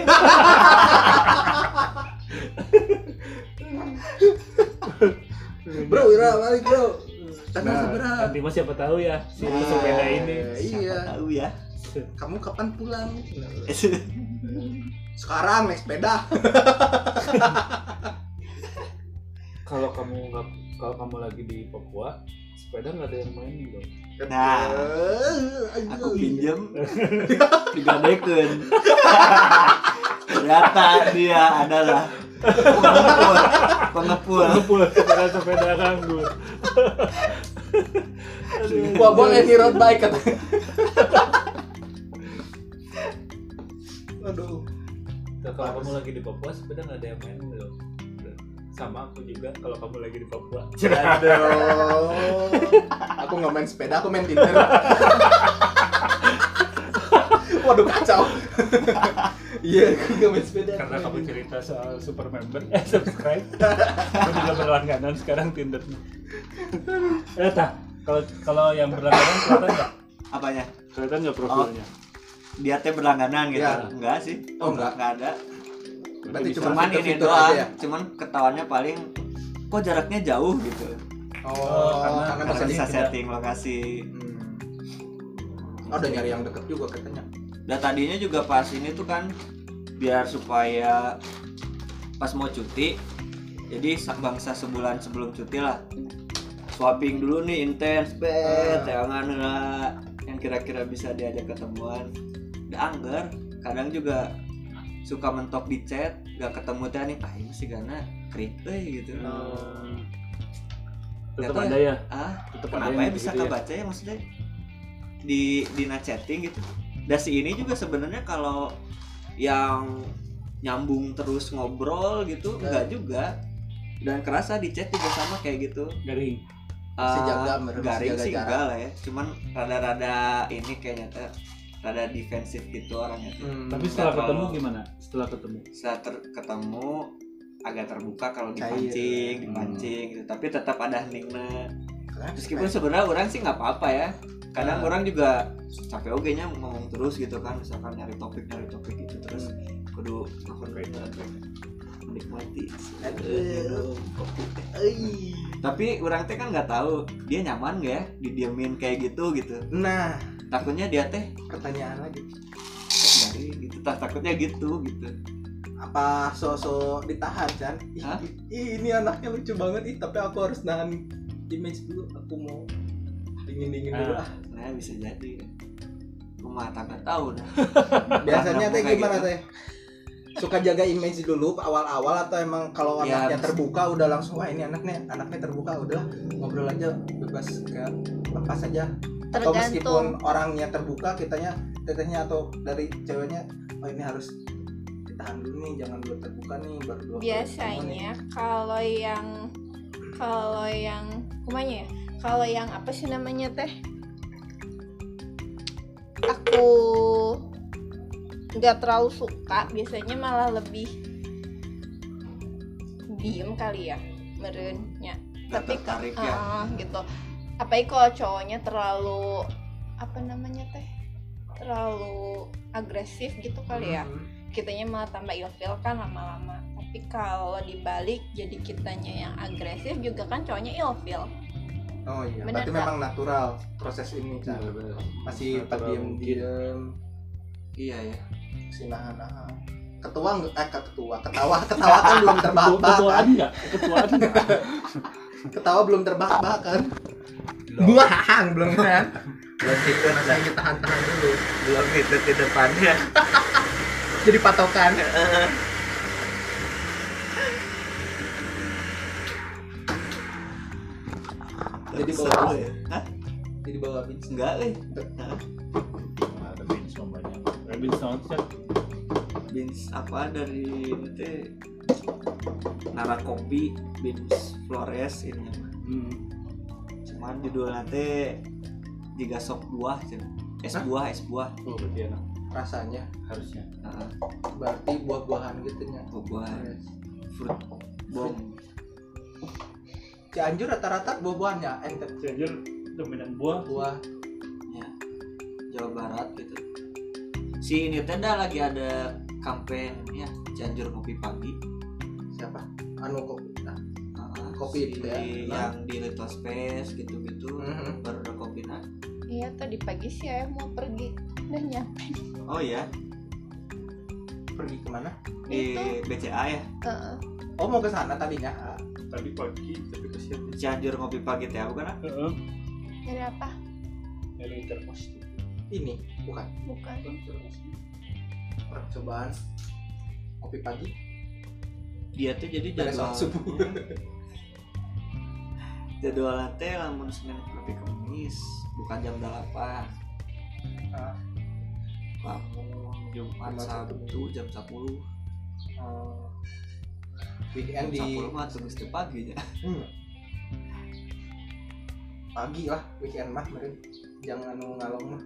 bro, Ira balik bro. Tanggal nah seberapa? nanti mas siapa tahu ya si Nah, pesepeda ini Iya. tahu ya Kamu kapan pulang? [LAUGHS] Sekarang naik sepeda. [LAUGHS] kalau kamu nggak kalau kamu lagi di Papua sepeda nggak ada yang mainin dong Nah, aku aduh. pinjem digadekeun [LAUGHS] ternyata dia adalah pengepul pengepul sepeda sepeda nganggur. Gua boleh di road bike kata. Aduh. Nah, kalau kamu lagi di Papua sepeda nggak ada yang mainin dong sama aku juga kalau kamu lagi di Papua Aduh. Aku nggak main sepeda, aku main Tinder. [LAUGHS] Waduh kacau. Iya, aku nggak main sepeda. karena kamu cerita soal super member eh subscribe. Aku juga berlangganan sekarang Tinder. Eh tah kalau kalau yang berlangganan kelihatan nggak? Apanya? Kelihatan nggak profilnya? dia teh berlangganan gitu. Ya. enggak sih. Oh, enggak. enggak ada. Berarti cuman ini doang. ya? cuman ketawanya paling kok jaraknya jauh gitu. Oh, karena- karena karena bisa setting lokasi. Hmm. Oh, udah nyari yang deket juga katanya. Dan tadinya juga pas ini tuh kan biar supaya pas mau cuti jadi sa- bangsa sebulan sebelum cuti lah. Swapping dulu nih intens bet jangan lah yang kira-kira bisa diajak ketemuan. Udah angger. Kadang juga suka mentok di chat gak ketemu teh nih ah ini sih gana krik gitu. Tetap Nggak tahu ada ya? Ah tetap kenapa ya bisa kebaca ya maksudnya? Di di chatting gitu dan si ini juga sebenarnya kalau yang nyambung terus ngobrol gitu enggak juga dan kerasa di chat juga sama kayak gitu garing Masih Ah, jaga, masih garing sih jarak. enggak lah ya cuman rada-rada ini kayaknya teh rada defensif gitu orangnya tuh. Hmm. tapi setelah Nggak ketemu terlalu- gimana setelah ketemu setelah ter- ketemu agak terbuka kalau Cair. dipancing Hmm. dipancing gitu tapi tetap ada heningnya Keren, meskipun sebenarnya orang sih nggak apa-apa ya. Kadang Nah. orang juga capek oge nya ngomong terus gitu kan. Misalkan nyari topik nyari topik gitu terus. Kudu menikmati. Tapi orang teh kan nggak tahu dia nyaman gak ya? Didiemin kayak gitu gitu. Nah. Takutnya dia teh pertanyaan lagi. Nyari gitu tak takutnya gitu gitu. Apa sosok ditahan kan ih, Hah? ih, ini anaknya lucu banget. Ih tapi aku harus nahan image dulu aku mau dingin dingin dulu ah. Nah bisa jadi. Rumah tangga tahu dah. [LAUGHS] Biasanya teh gimana gitu. teh? Suka jaga image dulu awal-awal atau emang kalau Ya, anaknya terbuka udah langsung wah ini anaknya anaknya terbuka udah ngobrol aja bebas kayak lepas aja. Atau meskipun tergantung orangnya terbuka kitanya tetehnya atau dari ceweknya oh ini harus ditahan dulu nih jangan dulu terbuka nih baru dua kali ketemu nih." biasanya kalau yang kalau yang kumanya ya? Kalau yang apa sih namanya teh? Aku nggak terlalu suka biasanya malah lebih diem kali ya merenya tapi tertarik ya? Ah, gitu. Apalagi kalau cowoknya terlalu apa namanya teh? Terlalu agresif gitu kali ya. Hmm. kitanya malah tambah ilfil kan lama-lama tapi kalau dibalik jadi kitanya yang agresif juga kan cowoknya ilfil Oh iya, Bener berarti tak? memang natural proses ini kan. Masih Natural terdiam diam, iya ya si nahan nahan. Ketua nggak- eh ketua, ketawa ketawa kan belum [LAUGHS] ketuaan kan? enggak ketuaan enggak [LAUGHS] Ketawa belum terbahak-bahak kan? Buang belum kan? belum itu Masih ditahan-tahan dulu. belum itu ke depannya [LAUGHS] Jadi patokan. Jadi bawa apa? ya Hah? Jadi bawa beats. enggak eh. Ada beans banyak. Ada beans sound chat beans apa? Dari itu nara kopi beans flores ini. Hmm. cuman judul nanti jika sok buah cen. es Hah? buah es buah. Oh berarti enak. Rasanya? Harusnya. Heeh, berarti buah-buahan gitu nya. buah fruit bomb Cianjur rata-rata buah-buahannya ente Cianjur dominan buah buah ya Jawa Barat gitu si ini tenda lagi ada campaign ya Cianjur kopi pagi siapa? Anu kopi. Nah, Heeh, Kopi si itu ya? yang di Little Space gitu-gitu Mhm. baru ada kopi nah iya tadi pagi sih saya mau pergi udah nyampe oh ya pergi ke mana? di Itu. BCA ya Heeh. Oh mau ke sana tadinya. Ah, tadi pagi tapi kesian Cianjur kopi pagi teh bukan ah? Heeh. dari apa? Dari termos Ini bukan? Bukan. Percobaan kopi pagi. Dia tuh jadi jadwal subuh. [LAUGHS] jadwal teh lamun Senin sampai Kamis bukan jam 8 Ah. lamun Jumat Sabtu jam 10 Oh. Weekend di 10 mah tugas teh pagi ya Hmm. pagi lah weekend mah meren jangan anu ngalong mah.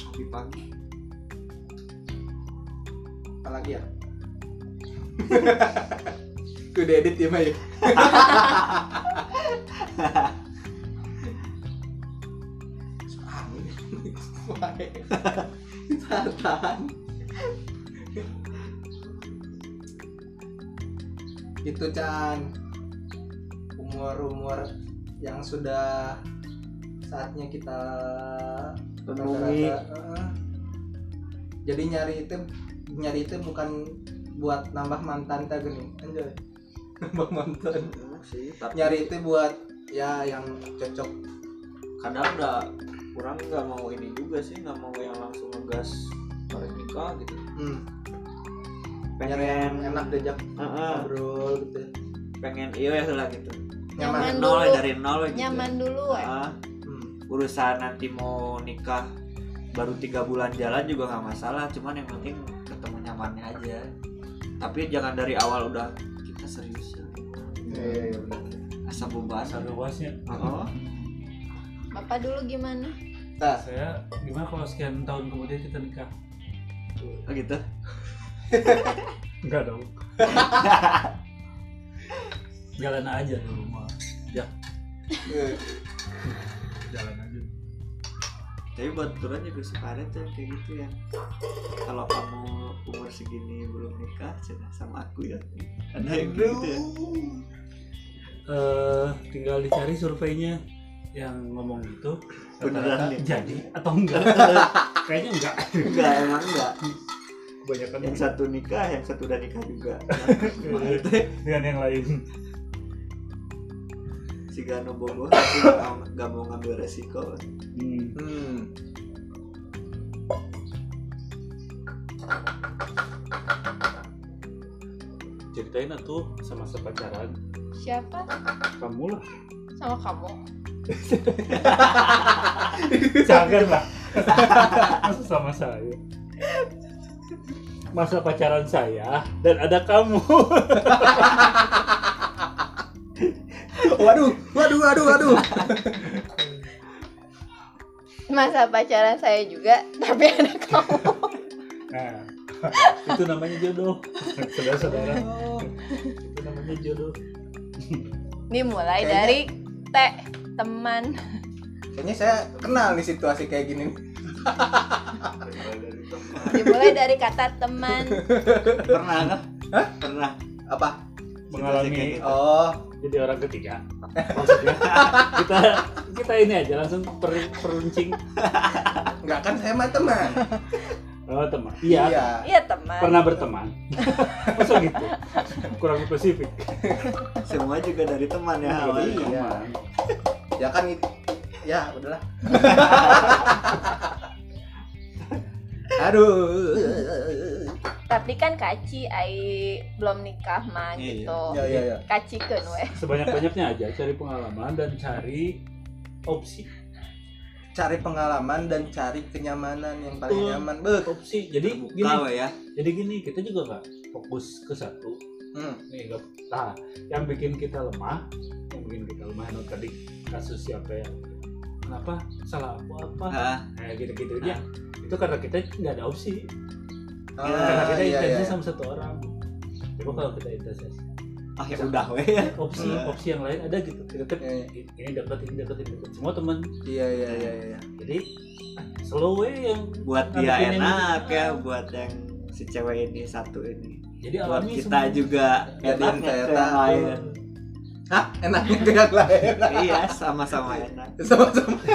Kopi pagi. Apalagi ya? [LAUGHS] Tuh edit ya mah ya Angin. Tahan. Itu Chan. Umur-umur yang sudah saatnya kita Penuhi. eh, jadi nyari itu nyari itu bukan buat nambah mantan tak gini anjay. [LAUGHS] Nambah mantan. Sih tapi nyari itu buat ya yang cocok. Kadang udah kurang nggak mau ini juga sih nggak mau yang ngegas bareng nikah gitu. Hmm. pengen enak diajak Heeh, ngobrol gitu pengen iya ya lah gitu. Nyaman nol dulu. dari nol gitu. Nyaman dulu ya? Heeh, hmm. urusan nanti mau nikah baru tiga bulan jalan juga nggak masalah cuman yang penting ketemu nyamannya aja. Tapi jangan dari awal udah kita serius ya. Iya, iya, iya, benar. asa beban asal luasnya Heeh. bapak dulu gimana Nah, saya gimana kalau sekian tahun kemudian kita nikah? Oh gitu? [LAUGHS] Enggak dong. [LAUGHS] Jalan aja dulu mah ya. Eh, jalan aja. Tapi buat turun juga suka ada tuh kayak gitu ya. Kalau kamu umur segini belum nikah cina sama aku ya. Ada yang gitu ya? Eh tinggal dicari surveinya yang ngomong gitu beneran nih. jadi atau enggak? [LAUGHS] Kayaknya enggak. Enggak emang enggak. Kebanyakan yang satu nikah yang satu udah nikah juga. [LAUGHS] Dengan yang lain. Si Gano Bobo tapi nggak mau- ngambil resiko. Hmm. hmm. ceritain atuh sama pacaran siapa? Kamu lah. Sama kamu [LAUGHS] jangan lah. [LAUGHS] Masa sama saya? Masa pacaran saya dan ada kamu? [LAUGHS] Waduh waduh waduh waduh. Masa pacaran saya juga tapi ada kamu. Nah itu namanya jodoh. Saudara-saudara. Itu namanya jodoh. Dimulai Kayaknya- dari teh teman. Kayaknya saya kenal nih situasi kayak gini. Dimulai dari kata teman. Pernah nggak pernah. Apa? Situasi kayak mengalami gitu. oh. Jadi orang ketiga. Maksudnya kita kita ini aja langsung per, peruncing. Nggak kan saya mah teman. Oh teman. Iya. Iya. Teman. Pernah berteman. Masa gitu? Kurang spesifik. Semua juga dari teman ya awalnya. Iya. Teman. Ya kan it- ya udahlah. [LAUGHS] Aduh. Tapi kan kaci ai belum nikah mah Iya. gitu. ya ya ya kaci kan weh. Sebanyak-banyaknya aja cari pengalaman dan cari opsi. Cari pengalaman dan cari kenyamanan yang paling Betul. nyaman. Bet opsi. Jadi Terbuka gini we ya. jadi gini kita juga nggak fokus ke satu. Hmm. nih nah yang bikin kita lemah yang bikin kita lemah yang tadi kasus siapa ya kenapa salah aku apa Hah, kayak gitu gitu aja itu karena kita nggak ada opsi. Karena Ah, kita iya, intensnya iya. sama satu orang. Coba kalau kita intensnya. Ah ya udah we. Ya opsi Hmm. opsi yang lain ada gitu. Kita tetap Iya, ini dapat ini dapat ini dapat semua teman iya iya iya iya jadi ah, slow way yang buat dia ini. enak ya buat yang si cewek ini satu ini. Jadi buat kita juga ke yang tahu. lain Hah, enaknya ke yang lain iya sama-sama enak. Sama-sama. [LAUGHS]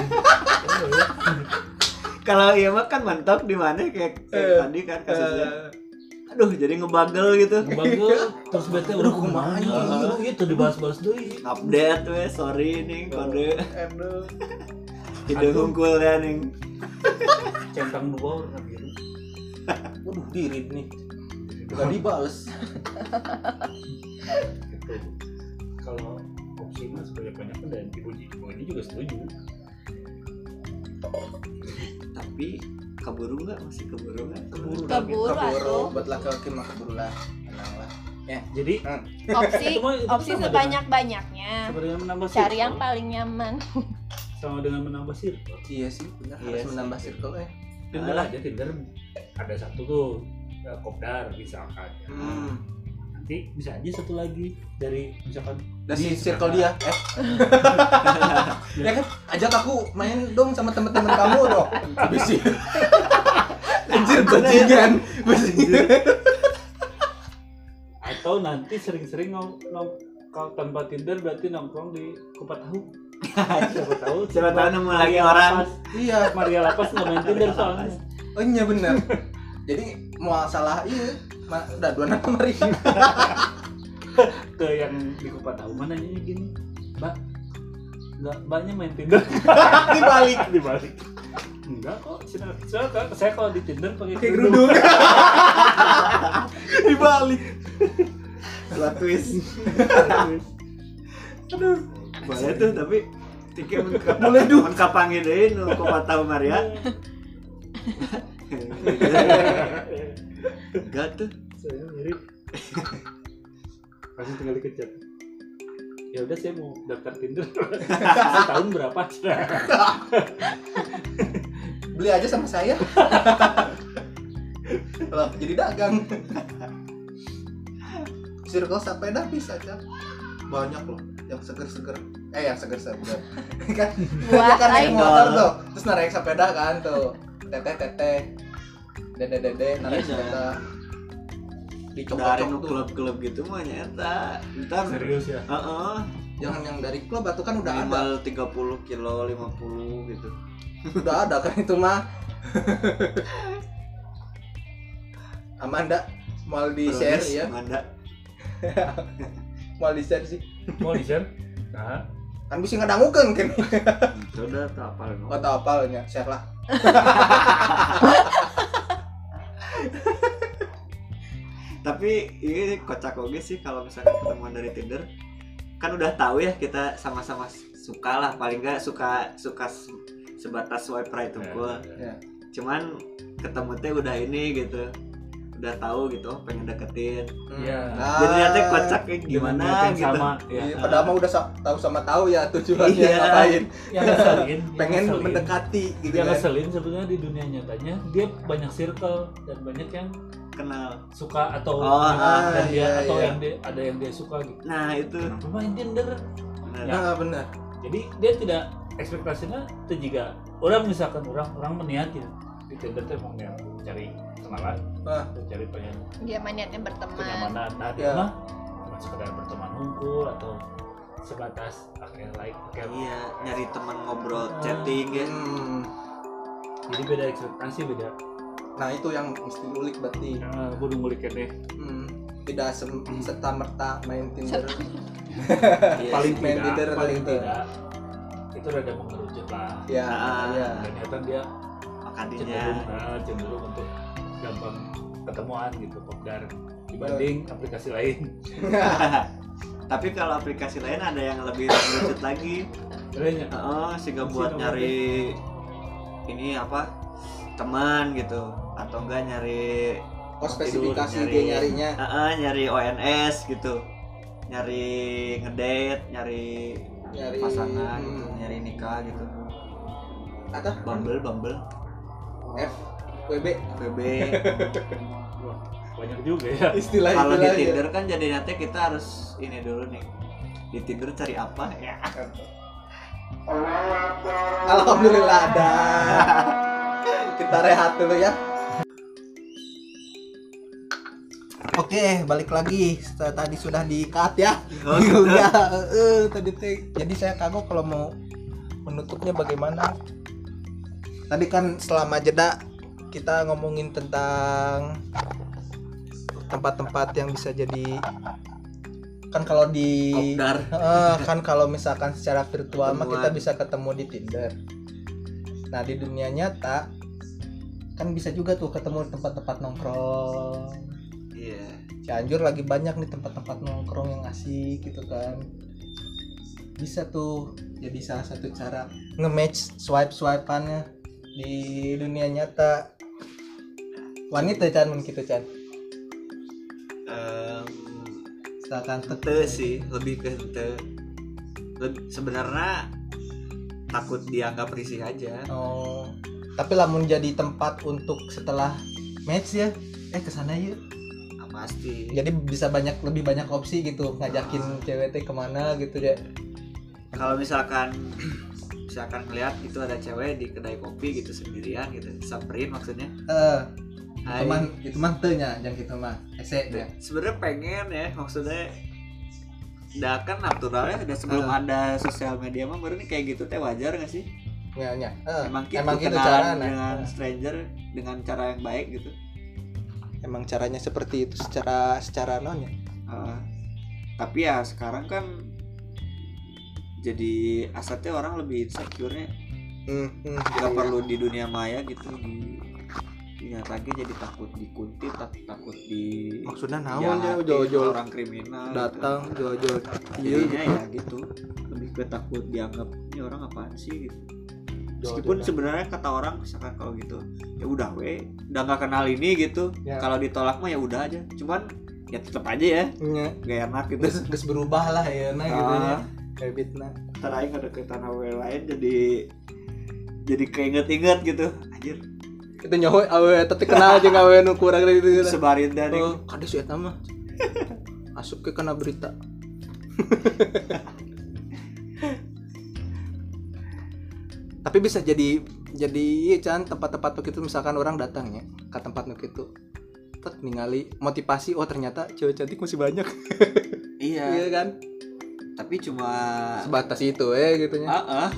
Kalau iya mah kan mentok di mana kayak, kayak Eh, tadi kan kasusnya. Eh, aduh jadi ngebagel gitu. Bagel, [LAUGHS] terus bete udah kumaha gitu. Dibahas-bahas dulu. Update we sorry nih kode. Aduh hidung Aduh. hungkulnya nih. [LAUGHS] Centang dua warna biru waduh diri nih. Gak dibales. gitu kalau opsi sebanyak banyaknya dan ibu ibu ini juga setuju. Tapi keburu nggak? Masih keburu nggak? Keburu Keburu, keburu. Atuh. buat laki-laki mah keburu lah. Tenang lah. Jadi opsi mah- itu opsi sama sebanyak banyaknya cari yang paling nyaman. Sama dengan menambah circle iya sih benar Iya harus sih. menambah circle eh. Tinder aja Tinder. Ada satu tuh ya, kopdar misalkan. Ya. hmm. nanti bisa aja satu lagi dari misalkan Di circle dia eh. [LAUGHS] Ya kan? Ajak aku main dong sama temen-temen kamu dong. Bisi [LAUGHS] anjir bajingan. Bajingan. Atau nanti sering-sering nong nong kalau tanpa Tinder berarti nongkrong di kupat tahu [LAUGHS] siapa tahu Siapa tahu nemu lagi Maria orang. Lapas, iya Maria Lapas nggak main Tinder soalnya. Oh iya benar jadi mau salah iya. Udah dua nama mari [LAUGHS] ke yang di kupat tahu mana ini gini mbak? Nggak mbaknya main tinder. [LAUGHS] Dibalik dibalik. Enggak kok saya, saya, saya kalau di tinder pakai kayak kerudung. gerudung [LAUGHS] dibalik. Plot twist. Aduh. Boleh tuh tapi tiga menkap Mulai duh. menkapangin deh nu kok tahu Maria enggak tuh. Saya mirip langsung tinggal dikejar. Ya udah saya mau daftar tinder. [LAUGHS] Setahun berapa? [LAUGHS] Beli aja sama saya. Loh jadi dagang. Circle sepeda bisa aja banyak loh yang seger-seger. Eh yang seger-seger. [LAUGHS] Kan Wah, dia kan naik motor tuh. Terus naik sepeda kan tuh. Teteh teteh. Dede dede naik Iya, sepeda dari klub-klub gitu mah nyata. Entar serius ya? Heeh, jangan yang dari klub atau kan udah ada. Minimal 30 kilo 50 gitu. Udah ada kan itu mah. Amanda mau di share Brownies, ya? Amanda. [LAUGHS] Mau di share sih. Mau di share? Nah. Kan bisa ngedangukan kan sudah tak apa oh tau apalnya? Share lah [LAUGHS] tapi ini kocak oke sih kalau misalkan ketemuan dari Tinder. Kan udah tahu ya kita sama-sama suka lah paling nggak suka suka se- sebatas swipe right unggul. Ya. cuman ketemu teh udah ini gitu udah tahu gitu pengen deketin. Iya. Ah, jadi nanti kocak kayak gimana gitu. sama iya, ya padahal mah udah sa- tahu sama tahu ya tujuannya Iya. ngapain. Yang ngeselin [LAUGHS] yang pengen mendekati gitu yang kan. ngeselin sebenarnya di dunia nyatanya dia banyak circle dan banyak yang kenal. suka atau Oh, ah, dan dia iya, atau iya. yang dia ada yang dia suka gitu. Nah itu. Main Tinder? Benar. Ya. nah benar. Jadi dia tidak ekspektasinya itu juga orang misalkan orang orang meniatin. Di Tinder tuh emang cari kenalan Ah. cari pengen dia niatnya berteman. kenyamanan. Nah Ya. dia mah cuma sekedar berteman hunkul atau sebatas pakai like pakai iya nyari teman ngobrol chatting ya. Hmm, jadi beda ekspektasi beda. Nah itu yang mesti ulik berarti. Uh, kudu ngulik deh. Hmm, tidak serta merta main Tinder. [LAUGHS] Iya paling main tidak Tinder paling tidak itu rada mengerucut lah. Ya Ah. ya ternyata dia makanya cenderung nah, cenderung untuk gampang ketemuan gitu popdar dibanding aplikasi lain. [LAUGHS] Tapi kalau aplikasi lain ada yang lebih lucu lagi? Kayaknya oh sehingga buat nyari ini apa teman gitu atau enggak nyari oh spesifikasi Tidur, dia nyari- nyarinya eh, eh, nyari ONS gitu nyari ngedate nyari nyari pasangan hmm, gitu nyari nikah gitu. Apa Bumble Bumble F WB BB wah, [LAUGHS] banyak juga ya. Istilah kalau di Tinder kan jadi nanti kita harus ini dulu nih. Di Tinder cari apa? Ya. Alhamdulillah ada. Kita rehat dulu ya. Oke, balik lagi. Setelah tadi sudah di cut ya. Oh, [LAUGHS] ya, eh, tadi teh. Jadi saya kagok kalau mau menutupnya bagaimana. Tadi kan selama jeda kita ngomongin tentang tempat-tempat yang bisa jadi kan kalau di Kopdar Eh, kan kalau misalkan secara virtual mah kita bisa ketemu di Tinder. Nah di dunia nyata kan bisa juga tuh ketemu di tempat-tempat nongkrong. iya Cianjur lagi banyak nih tempat-tempat nongkrong yang asik gitu kan. Bisa tuh jadi salah satu cara nge-match swipe-swipeannya di dunia nyata. Wanita Chan mun gitu Misalkan ente sih lebih ke Leb- sebenarnya takut dianggap risih aja Oh, tapi lamun jadi tempat untuk setelah match ya, eh ke sana yuk. Ah, pasti Jadi bisa banyak lebih banyak opsi gitu ngajakin cewek teh ke mana gitu ya. kalau misalkan misalkan ngeliat itu ada cewek di kedai kopi gitu sendirian gitu samperin maksudnya Eh, Hai. itu mah itu mah teu nya jangan gitu mah. Ese ya. sebenarnya pengen ya maksudnya udah kan natural ya udah sebelum Ah. ada sosial media mah baru nih kayak gitu teh wajar gak sih Nya nya. Eh, emang gitu emang gitu kenalan carana. dengan Eh, stranger dengan cara yang baik gitu emang caranya seperti itu secara secara non ya Uh, tapi ya sekarang kan jadi asetnya orang lebih insecure-nya. Hmm, hmm, nggak iya. perlu di dunia maya gitu di lagi jadi takut dikuntit tak- takut di maksudnya naon ya jauh-jauh orang kriminal. datang gitu. iya jadinya ya gitu lebih ke takut dianggap ini orang apaan sih? gitu. Meskipun datang. sebenarnya kata orang misalkan kalau gitu ya udah we udah nggak kenal ini gitu. Ya. kalau ditolak mah ya udah aja. Cuman ya tetap aja ya. Nya, gak enak gitu. Geus berubah lah ya nah gitu ya Habitnya terakhir ada ke tanah lain jadi jadi keinget-inget gitu. Anjir. Itu nyawa awe tapi kenal aja awe nu kurang dari itu gitu. sebarin dari oh kades ya nama. Asup ke kena berita. Tapi bisa jadi jadi iya Chan tempat-tempat begitu misalkan orang datang ya ke tempat begitu tet ningali motivasi oh ternyata cewek cantik masih banyak. Iya. Iya kan tapi cuma sebatas itu eh gitu nya ah ah.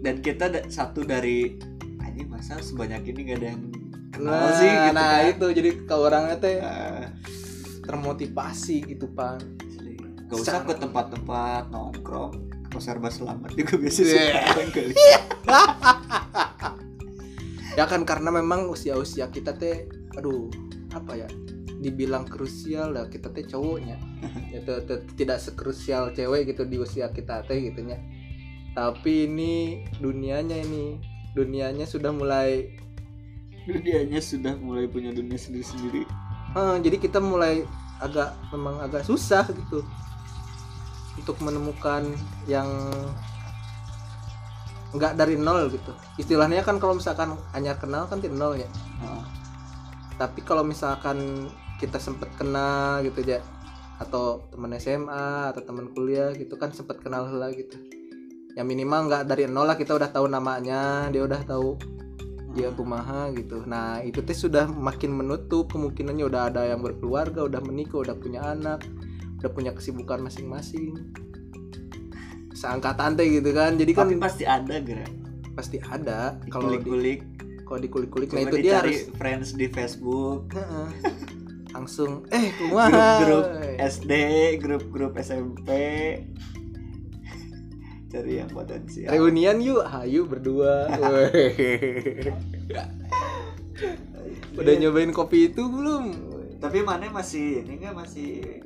dan kita da- satu dari anjing masa sebanyak ini gak ada yang kenal nah, sih gitu nah kan. itu jadi kalau orangnya teh Ah, termotivasi gitu asli. gak usah Secara- ke tempat-tempat nongkrong ke serba selamat juga biasa Iya. [LAUGHS] suka kali [LAUGHS] ya kan karena memang usia-usia kita teh aduh apa ya dibilang krusial lah kita teh cowoknya. [LAUGHS] Ya, te- tidak sekrusial cewek gitu di usia kita teh gitunya. Tapi ini dunianya ini dunianya sudah mulai dunianya sudah mulai punya dunia sendiri-sendiri. Eh, jadi kita mulai agak memang agak susah gitu untuk menemukan yang nggak dari nol gitu. Istilahnya kan kalau misalkan hanya kenal kan tidak nol ya. Ah, tapi kalau misalkan kita sempet kenal gitu ya atau teman SMA atau teman kuliah gitu kan sempet kenal lah gitu. Ya minimal nggak dari nol lah kita udah tahu namanya dia udah tahu dia kumaha gitu. Nah itu teh sudah makin menutup kemungkinannya udah ada yang berkeluarga udah menikah udah punya anak udah punya kesibukan masing-masing. Seangkatan teh gitu kan jadi kan tapi pasti ada gerak pasti ada. Kalau di kulik-kulik kalau dikulik-kulik nah itu dia harus friends di Facebook. [LAUGHS] langsung eh grup-grup SD grup-grup SMP [LAUGHS] cari yang potensial. Reunian yuk hayu berdua. [LAUGHS] Udah nyobain kopi itu belum? Tapi mana masih ini nggak masih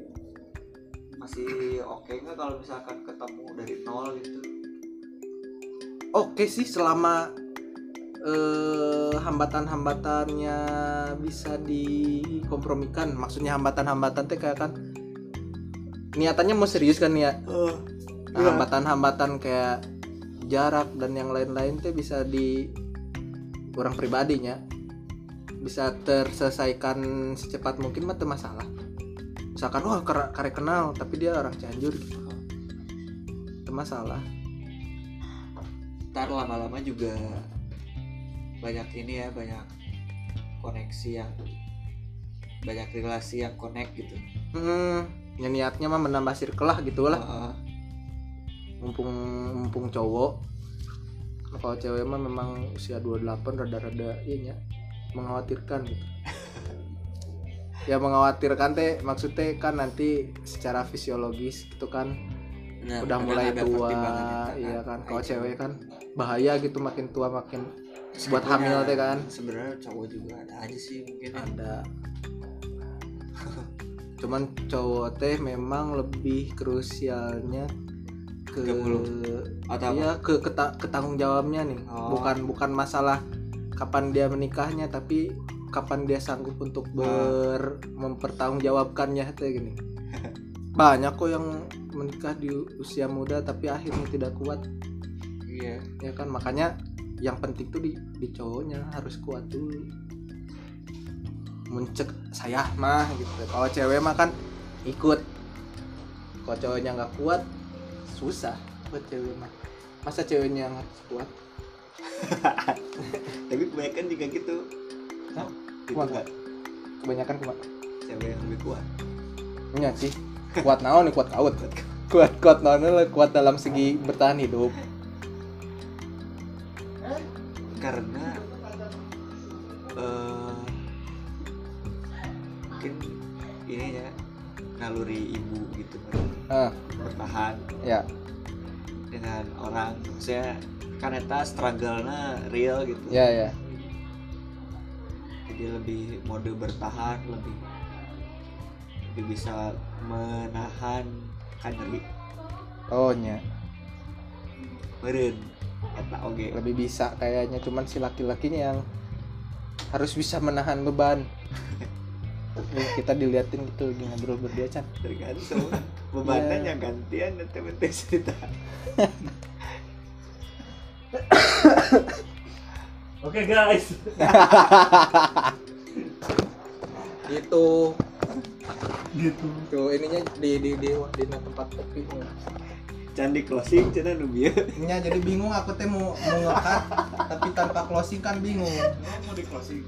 masih oke nggak kalau misalkan ketemu dari nol gitu? Oke sih selama eh, hambatan-hambatannya bisa dikompromikan. Maksudnya hambatan-hambatan teh kayak kan niatannya mau serius kan ya? Nah, Iya. hambatan-hambatan kayak jarak dan yang lain-lain teh bisa di orang pribadinya. Bisa terselesaikan secepat mungkin mah teu masalah. Misalkan wah kare, kare kenal tapi dia orang Cianjur gitu. Teu masalah. Ntar lama-lama juga banyak ini ya banyak koneksi yang banyak relasi yang connect gitu. Hmm, ya niatnya mah menambah circle lah gitu lah. Heeh. mumpung mumpung cowok. Nah, kalau cewek mah memang usia 28 rada-rada iya nya, mengkhawatirkan gitu. [LAUGHS] Ya mengkhawatirkan teh maksudnya kan nanti secara fisiologis gitu kan Nah, udah kadang mulai tua iya kan. Kayak kalau cewek kan bahaya gitu makin tua makin buat Sebenarnya- hamil teh kan sebenarnya cowok juga ada aja sih mungkin ya. ada [LAUGHS] cuman cowok teh memang lebih krusialnya ke 30. atau? Iya ke ketanggung jawabnya nih Oh. bukan bukan masalah kapan dia menikahnya tapi kapan dia sanggup untuk Ah. ber mempertanggungjawabkannya teh gini [LAUGHS] banyak kok yang menikah di usia muda tapi akhirnya tidak kuat iya ya kan makanya yang penting tuh di, di cowoknya harus kuat dulu. Muncek saya mah gitu. Kalau cewek mah kan ikut. Kalau cowoknya nggak kuat susah buat cewek mah. Masa ceweknya nggak kuat? [LAUGHS] Tapi kebanyakan juga gitu. Gitu Kuat nggak? Kebanyakan kuat. Cewek yang lebih kuat. Iya sih. Kuat naon nih kuat kaut [LAUGHS] kuat kuat naon kuat dalam segi bertahan hidup karena uh, mungkin ini ya naluri ibu gitu uh. bertahan ya yeah. dengan orang saya kaneta struggle-nya real gitu ya yeah, yeah. jadi lebih mode bertahan lebih lebih bisa menahan kaderi ohnya yeah. meren eta oge lebih bisa kayaknya. Cuman si laki-lakinya yang harus bisa menahan beban. [LAUGHS] Nih, kita diliatin gitu lagi ngobrol berdua Chan. Tergantung. Bebannya yang gantian nanti nanti cerita. [LAUGHS] Oke guys. [LAUGHS] gitu. Gitu. tuh ininya di di di di, tempat kopi candi closing cina nubia nya jadi bingung aku teh mau mau ngekat tapi tanpa closing kan bingung. Mau di closing.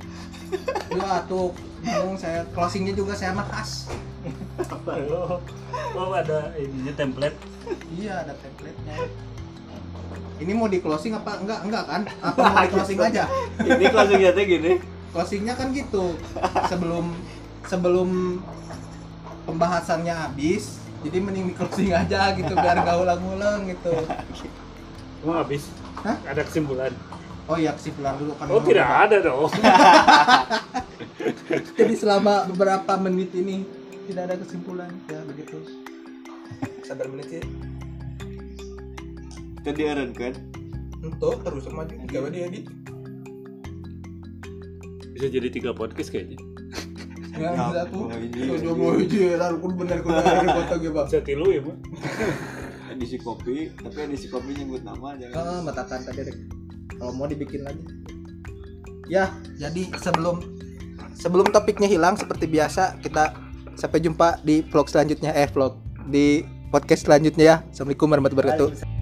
ya tuh bingung saya. Closingnya juga saya mah khas. Oh, oh ada ininya template. iya ada template-nya. Ini mau di closing apa enggak? Enggak kan? Apa mau di closing aja? Ini closingnya teh gini. Closingnya kan gitu. Sebelum sebelum pembahasannya habis jadi mending di closing aja gitu biar [LAUGHS] gak ulang-ulang gitu Mau habis. Hah? Ada kesimpulan. oh iya kesimpulan dulu kan Oh tidak ada dong. [LAUGHS] jadi selama beberapa menit ini tidak ada kesimpulan ya begitu sadar menit sih tadi aren kan untuk terus sama gawe dia di Bisa jadi tiga podcast kayaknya. Ya Ya, bisa tuh. mau hiji, lalu kun bener kun dari kota gitu bang tilu ya, Pak. [LAUGHS] edisi kopi tapi edisi kopi nyebut nama jangan. Ah matakan tadi deh kalau mau dibikin lagi. Ya. Jadi sebelum sebelum topiknya hilang seperti biasa kita sampai jumpa di vlog selanjutnya eh vlog di podcast selanjutnya ya. Assalamualaikum warahmatullahi wabarakatuh